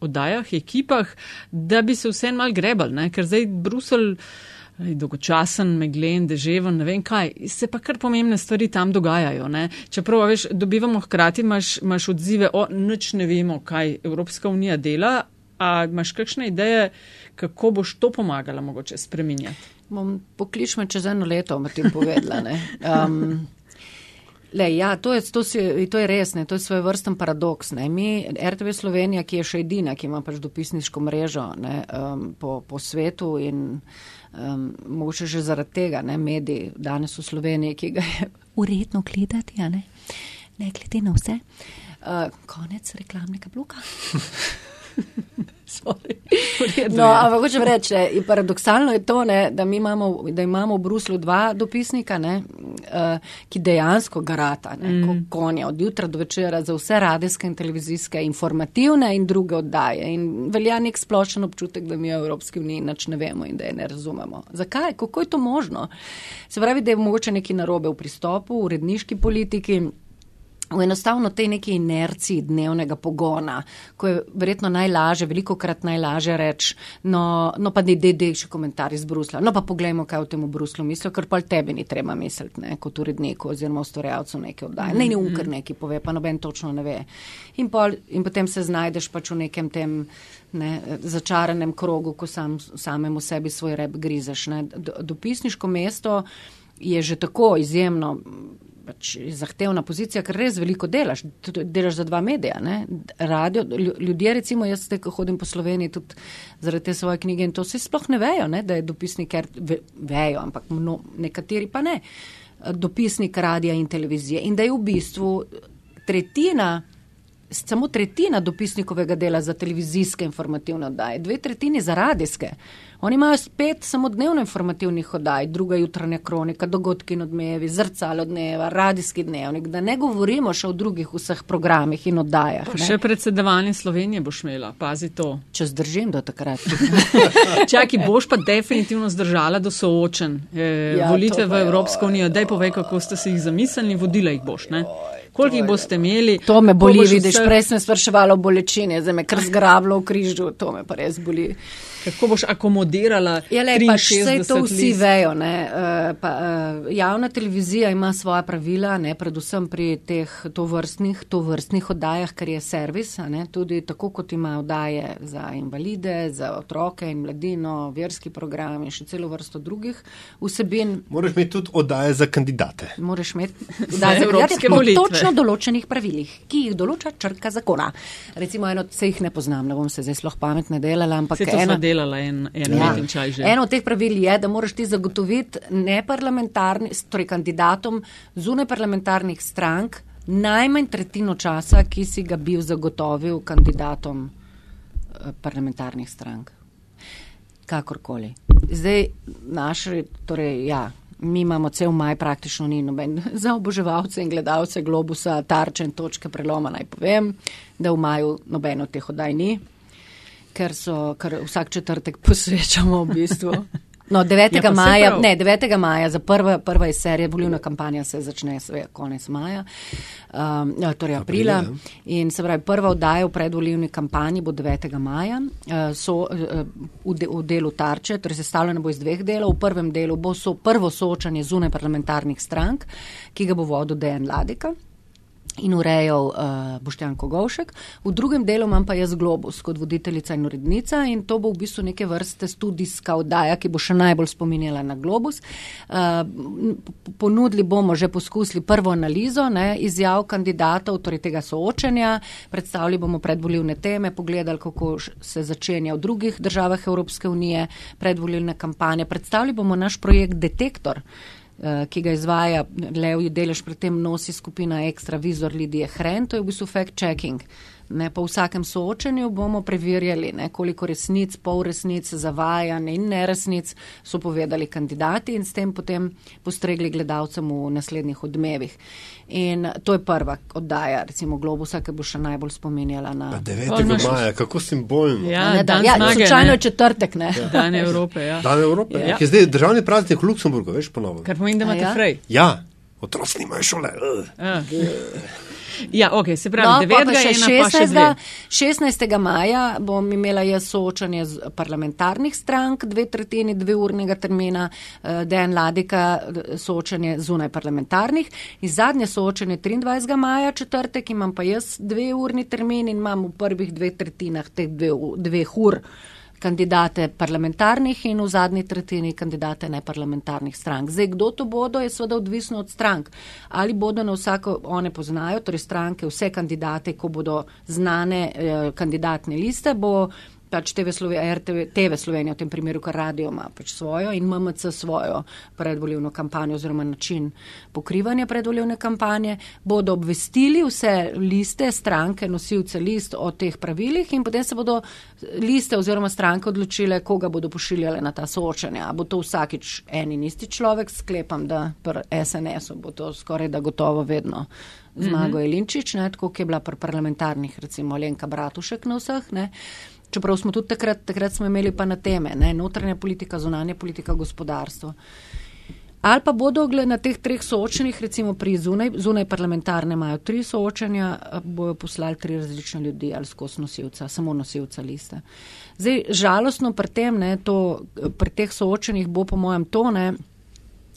oddajah, ekipah, da bi se vsem mal grebal, ne? ker zdaj Brusel dolgočasen, meglen, deževen, ne vem kaj, se pa kar pomembne stvari tam dogajajo. Ne? Čeprav, veš, dobivamo hkrati, imaš, imaš odzive, o, nič ne vemo, kaj Evropska unija dela, a imaš kakšne ideje, kako boš to pomagala mogoče spreminjati? Bom poklič me čez eno leto, bom ti povedala. ne. Um, Le, ja, to je, to, si, to je res, ne, to je svoj vrsten paradoks. Ne. Mi, RTV Slovenija, ki je še edina, ki ima pač dopisniško mrežo ne, um, po, po svetu in um, mogoče že zaradi tega, ne, mediji danes v Sloveniji, ki ga je uredno gledati, a ne, ne glede na vse. Uh, konec reklamnega bloka. No, ampak hočem reči, in paradoksalno je to, ne, da, imamo, da imamo v Bruslu dva dopisnika, ne, uh, ki dejansko garata, ne, mm. kot konja, od jutra do večera za vse radijske in televizijske, informativne in druge oddaje. In velja nek splošen občutek, da mi v Evropski uniji nič ne vemo in da je ne razumemo. Zakaj? Kako je to možno? Se pravi, da je mogoče neki narobe v pristopu, v uredniški politiki. V enostavno tej neki inerciji dnevnega pogona, ko je verjetno najlažje, veliko krat najlažje reči, no, no pa dej, dej še komentar iz Brusla, no pa poglejmo, kaj v tem v Bruslu mislijo, ker pa tebi ni treba misliti, ne, kot uredniku oziroma ustvarjalcu neke oddaje. Ne, ne, ukr neki pove, pa noben točno ne ve. In, pol, in potem se znajdeš pač v nekem tem ne, začaranem krogu, ko sam, samemu sebi svoj rep grizeš. Ne. Do- Dopisniško mesto je že tako izjemno pač zahtevna pozicija, ker res veliko delaš. Delaš za dva medija. Radio, lju- ljudje, recimo jaz, zdaj, ko hodim po Sloveniji, tudi zaradi te svoje knjige in to vse sploh ne vejo, ne? da je dopisnik, ker ve, vejo, ampak mno, nekateri pa ne. Dopisnik radija in televizije. In da je v bistvu tretjina. Samo tretjina dopisnikovega dela za televizijske informativne oddaje, dve tretjini za radijske. Oni imajo spet samo dnevno informativnih oddaj, druga jutranja kronika, dogodki in odmevi, zrcalo dneva, radijski dnevnik, da ne govorimo še o drugih vseh programih in oddajah. Pa ne. še predsedovanje Slovenije boš imela, pazi to. Če zdržim do takrat. Čaki, boš pa definitivno zdržala do soočen eh, Ja, volitve v Evropsko unijo. Daj povej, kako ste si jih zamislili, vodila jih boš. Ne? Koliko jih boste imeli? To me boli, vidiš, vse- prej sem spraševala o bolečini, zdaj me kar zgrablo v križu, to me pa res boli. Kako boš akomodirala? Ja, le, pač vse 63 to vsi list? vejo. Ne, eh, pa, eh, javna televizija ima svoja pravila, ne, predvsem pri teh tovrstnih, tovrstnih oddajah, ker je servis, a ne, tudi tako kot ima oddaje za invalide, za otroke in mladino, verski program in še celo vrsto drugih vsebin. Moraš imeti tudi oddaje za kandidate. Moraš imeti Za evropske volitve. Točno točno določenih pravilih, ki jih določa črka zakona. Recimo eno, se jih ne poznam, ne bom se zdaj sploh pametne delala, ampak sva delala en, en Ja. let in čaj že. Eno od teh pravil je, da moraš ti zagotoviti neparlamentarni, torej kandidatom zunaj parlamentarnih strank najmanj tretjino časa, ki si ga bil zagotovil kandidatom eh, parlamentarnih strank. Kakorkoli. Zdaj, naši, torej, ja, mi imamo cel maj praktično ni noben za oboževalce in gledalce globusa, tarče in točke preloma, naj povem, da v maju noben od teh oddaj ni ker so, ker vsak četrtek posvečamo v bistvu. No, 9. Ja, maja, ne, 9. maja za prva, prva iz serije, volilna kampanja se začne sve, konec maja, um, ja, torej aprila. Aprila, In se pravi, prva oddaja v predvolilni kampanji bo 9. maja, uh, so uh, v, de, v delu tarče, torej sestavljeno bo iz dveh delov. V prvem delu bo so prvo soočanje zunaj parlamentarnih strank, ki ga bo vodil Dejan Ladika in urejal uh, Boštjan Kogovšek. V drugem delu imam pa jaz Globus kot voditeljica in urednica in to bo v bistvu neke vrste studijska oddaja, ki bo še najbolj spominjala na Globus. Uh, ponudili bomo, že poskusili prvo analizo ne, izjav kandidatov, torej tega soočenja, predstavili bomo predvolilne teme, pogledali, kako se začenja v drugih državah Evropske unije predvolilne kampanje. Predstavili bomo naš projekt Detektor eh, ki ga izvaja levji delež, pri tem nosi skupina Extra Vizor Lidije Hren, to je v bistvu fact-checking. Ne, po vsakem soočenju bomo preverjali, ne, koliko resnic, pol resnic, zavajanj in neresnic so povedali kandidati in s tem potem postregli gledalcem v naslednjih odmevih. In to je prva oddaja, recimo Globusa, ki bo še najbolj spominjala na. Pa Pol 9. imaš- maja, kako simbolno. Ja, ne, da, dan ja, zmage, slučajno je četrtek, ne. Dan Evrope, ja. Dan Evrope, Ja. ki je zdaj državni praznik v Luksemburgu, veš ponovno. Kar pomeni, da imate ja? frej. Ja, otroci nimajo šole. ugh. Ja. Ja, ok, se No, pravi, pa 9. pa še pa še 16. dve. 16. maja bom imela jaz soočanje z parlamentarnih strank, dve tretjini, dve urnega termina, eh, Dejan Ladika eh, soočanje zunaj parlamentarnih in zadnje soočanje 23. maja, četrtek, imam pa jaz dve urni termin in imam v prvih dveh tretjinah teh dve, dveh ur kandidate parlamentarnih in v zadnji tretjini kandidate neparlamentarnih strank. Zdaj, kdo to bodo, je seveda odvisno od strank. Ali bodo na vsako, one poznajo, torej stranke, vse kandidate, ko bodo znane eh, kandidatne liste, bo pač TV Slovenija, RTV, TV Slovenija v tem primeru, kar radio ima pač svojo in MMC svojo predvoljivno kampanjo oziroma način pokrivanja predvoljivne kampanje, bodo obvestili vse liste, stranke, nosilce list o teh pravilih in potem se bodo liste oziroma stranke odločile, koga bodo pošiljale na ta soočanja. A bo to vsakič en in isti človek, sklepam, da pri SNS-u bo to skoraj da gotovo vedno. Zmago mm -hmm. Jelinčič, ne, tako kot je bila pri parlamentarnih, recimo Lenka Bratušek na vseh. Ne. Čeprav smo tudi takrat, takrat smo imeli pa na teme, ne, notranja politika, zunanja politika, gospodarstvo. Ali pa bodo na teh treh soočenjih, recimo pri zunaj, zunaj parlamentarne imajo tri soočenja, a bojo poslali tri različne ljudi ali skozi nosilca, samo nosilca liste. Zdaj, žalostno pri tem, ne, to, pri teh soočenjih bo po mojem to, ne,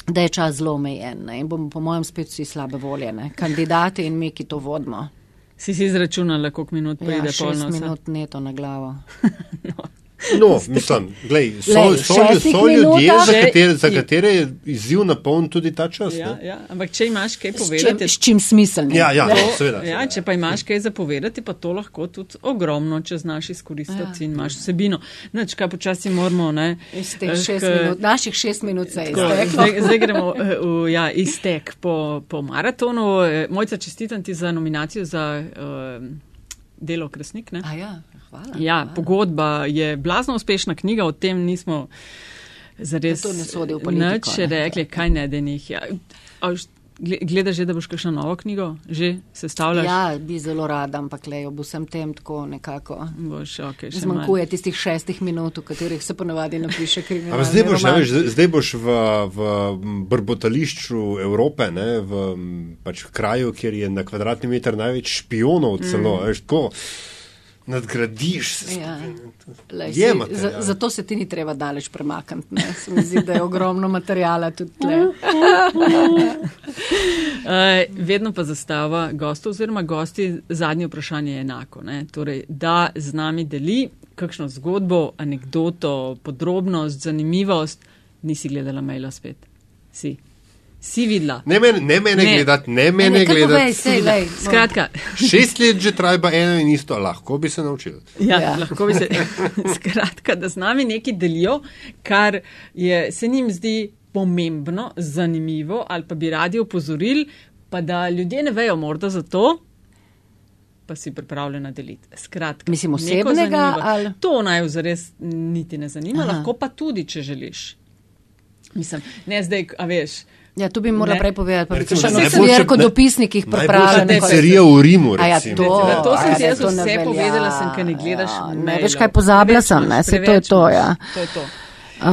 da je čas zelo omejen ne, in bomo po mojem spet vsi slabe volje, ne, kandidati in mi, ki to vodimo. Si si izračunala, koliko minut pride Ja, šest polno. minut neto na glavo. No, mislim, glej, so, Glej, so, šestih so ljudje, za katere, za katere je izziv napoln tudi ta čas. Ja, ne? ja, ampak če imaš kaj čim, povedati. s čim smiselnim. Ja, ja, To, no, seveda. ja, če pa imaš kaj zapovedati, pa to lahko tudi ogromno, če znaš izkoristiti ja. in imaš vsebino. Nač, kaj počasi moramo, ne? Iz teh eh, šest k- minut, naših šest minut se je izteklo. Zdaj, zdaj gremo eh, v ja, iztek po, po maratonu. Eh, Mojca, čestitam ti za nominacijo za uh, delo Kresnik. Ne? A ja, hvala. Ja, hvala. pogodba je blazno uspešna knjiga, o tem nismo zares Da to ne sodi v politiko, nič ne. rekli, kaj ne denih. Ja. A Gledaš že, da boš kakšno novo knjigo že sestavljaš? Ja, bi zelo rada, ampak le ob vsem tem tako nekako. Boš, okay, Zmanjkuje tistih šestih minut, v katerih se ponavadi napiše kriminal. Zdaj boš, a veš, zdaj- boš v, v brbotališču Evrope, ne, v pač v kraju, kjer je na kvadratni meter največ špionov celo, mm. veš, tako nadgradiš se. Ja. Lej, Je material. za, zato se ti ni treba daleč premakniti. ne. Se mi zdi, da je ogromno materijala tudi tle. Uh, vedno pa zastava gostov oziroma gosti zadnje vprašanje je enako. Ne? Torej, da z nami deli kakšno zgodbo, anegdoto, podrobnost, zanimivost. Nisi gledala maila spet. Si. Si videla. Ne mene, ne mene Ne. gledati, ne Ne, mene ne, kar povej, gledati. sej, lej, no. Skratka, Šest let že trajba eno in isto, lahko bi se naučil. Ja, Ja. lahko bi se. Skratka, da z nami nekaj delijo, kar je, se njim zdi pomembno, zanimivo, ali pa bi radi opozorili, pa da ljudje ne vejo morda za to. Pa si pripravljena deliti. Skratka, Mislim, osebnega ali- To naj zares niti ne zanima. Aha. lahko pa tudi, če želiš. Mislim, ne zdaj, a veš. Ja, to bi morala Ne. prej povedati, pa bi še najboljše- nisem videla kot dopisnik jih Najboljša pripravljena. pizzerija v Rimu, ja, recimo. to, Recimo, to sem ja, ne, jaz ne vse povedala, sem, ker ne gledaš Ja, Ne veš, kaj pozabila sem, ne, se to je to, ja. To je to. Uh,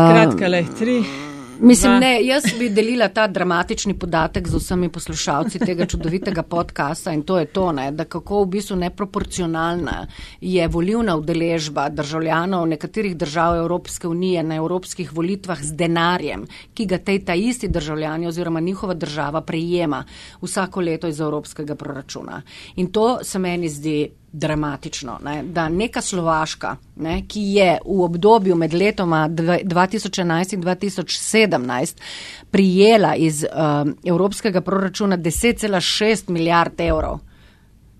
Skratka, le, tri. Mislim, Dva. ne, jaz bi delila ta dramatični podatek z vsemi poslušalci tega čudovitega podcasta in to je to, ne, da kako v bistvu neproporcionalna je volivna udeležba državljanov nekaterih držav Evropske unije na evropskih volitvah z denarjem, ki ga tej ta isti državljani oziroma njihova država prejema vsako leto iz evropskega proračuna. In to se meni zdi dramatično, ne, da neka Slovaška, ne, ki je v obdobju med letoma dve- 2011 in 2017 prijela iz um, evropskega proračuna 10,6 milijard evrov.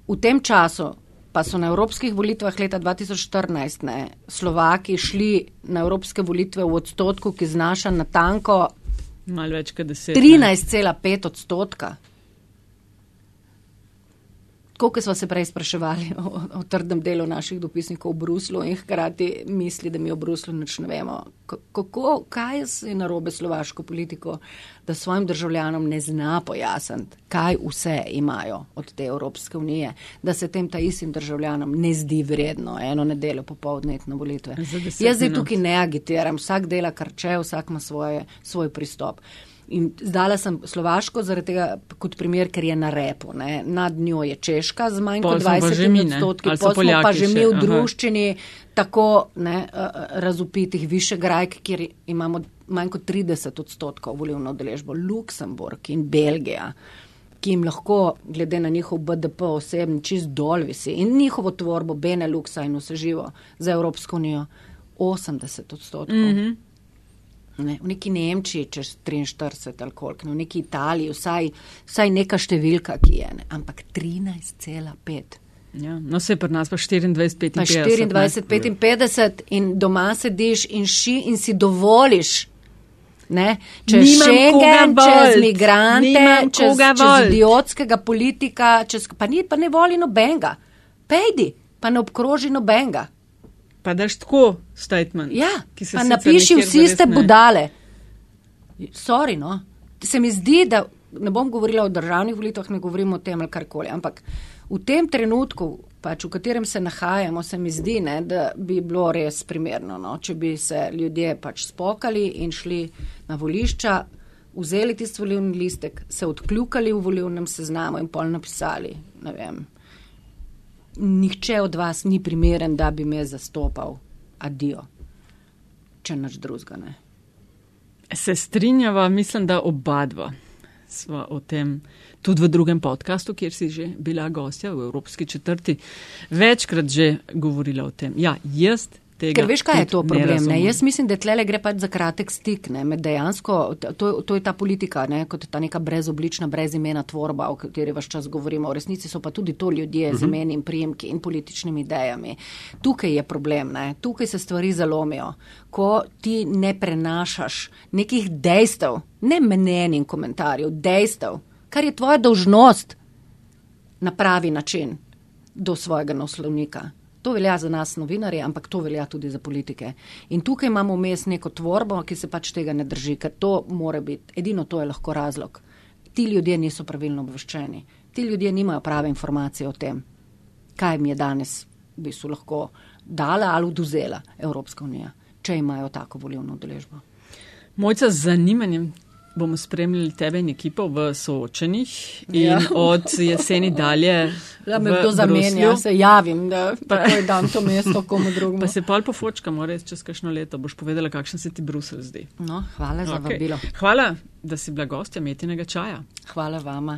V tem času pa so na evropskih volitvah leta 2014 ne, Slovaki šli na evropske volitve v odstotku, ki znaša na tanko Malo več kot deset. ne. 13,5 odstotka. Koliko smo se prej spraševali o, o trdem delu naših dopisnikov v Bruslu in hkrati misli, da mi o Bruslu nič ne vemo. Kako, kaj je narobe slovaško politiko, da svojim državljanom ne zna pojasniti, kaj vse imajo od te Evropske unije, da se tem ta istim državljanom ne zdi vredno eno nedeljo popovdne iti na volitve. Jaz zdaj tukaj ne agitiram, vsak dela kar če, vsak ima svoje, svoj pristop. In zdala sem Slovaško zaradi tega kot primer, ker je na repu. Ne. Nad njo je Češka z manj Pol kot smo pa 20 že mi, ne? odstotki, pol smo pa že mi v Aha. druščini tako ne, eh, razupitih Višegrajk, kjer imamo manj kot 30 odstotkov volivno deležbo. Luksemburg in Belgija ki jim lahko, glede na njihov BDP osebni, čist dol visi in njihovo tvorbo Beneluxa in vse živo za Evropsko unijo, 80 odstotkov. Mm -hmm. Ne, v neki Nemčiji čez 43 ali koliko, v neki Italiji vsaj, vsaj neka številka, ki je, ne, ampak 13,5. Ja, no, se pri nas pa 24, Pa 55. 24, 55 in doma sediš in ši in si dovoliš. Ne? Čez Nimam Schengen, čez migrante, Nimam čez, čez idiotskega politika, čez, pa, ni, pa ne voli nobenga. Pejdi, pa ne obkroži nobenga. Pa daš tako statement. Ja, pa napiši, vsi ste budale. Sorry, no. Se mi zdi, da ne bom govorila o državnih volitvah, ne govorim o tem ali karkoli, ampak v tem trenutku, pač, v katerem se nahajamo, se mi zdi, ne, da bi bilo res primerno, no, če bi se ljudje pač spokali in šli na volišča, vzeli tisti volilni listek, se odkljukali v volilnem seznamu in pol napisali, ne vem, nihče od vas ni primeren, da bi me zastopal. Adijo. Če nič drugega ne. Se strinjava, mislim, da oba dva sva o tem tudi v drugem podkastu, kjer si že bila gostja v Evropski četrti, večkrat že govorila o tem. Ja, jaz tega. Ker veš, kaj je to ne problem? Ne razumem. Jaz mislim, da tlele gre pač za kratek stik. Ne, med dejansko, to, to je ta politika, ne, kot ta neka brezoblična, brezimena tvorba, o kateri vaš čas govorimo. V resnici so pa tudi to ljudje z imeni in prijemki in političnimi idejami. Tukaj je problem, ne, tukaj se stvari zalomijo. Ko ti ne prenašaš nekih dejstev, ne mnen in komentarjev, dejstev, kar je tvoja dolžnost na pravi način do svojega naslovnika. To velja za nas, novinarje, ampak to velja tudi za politike. In tukaj imamo vmes neko tvorbo, ki se pač tega ne drži, ker to mora biti, edino to je lahko razlog. Ti ljudje niso pravilno obveščeni, ti ljudje nimajo prave informacije o tem, kaj jim je danes v bistvu lahko dala ali oduzela Evropska unija, če imajo tako volivno udeležbo. Mojca, z zanimanjem bomo spremljali tebe in ekipo v soočenih in Ja. od jeseni dalje. Da me v kdo zamenja, Bruslju. se javim, da takoj dam to mesto komu drugemu. Pa se pol pofočkamo, res čez kakšno leto boš povedala, kakšen se ti Brusel zdi. No, hvala za Okej. vabilo. Hvala, da si bila gostja metinega čaja. Hvala vama.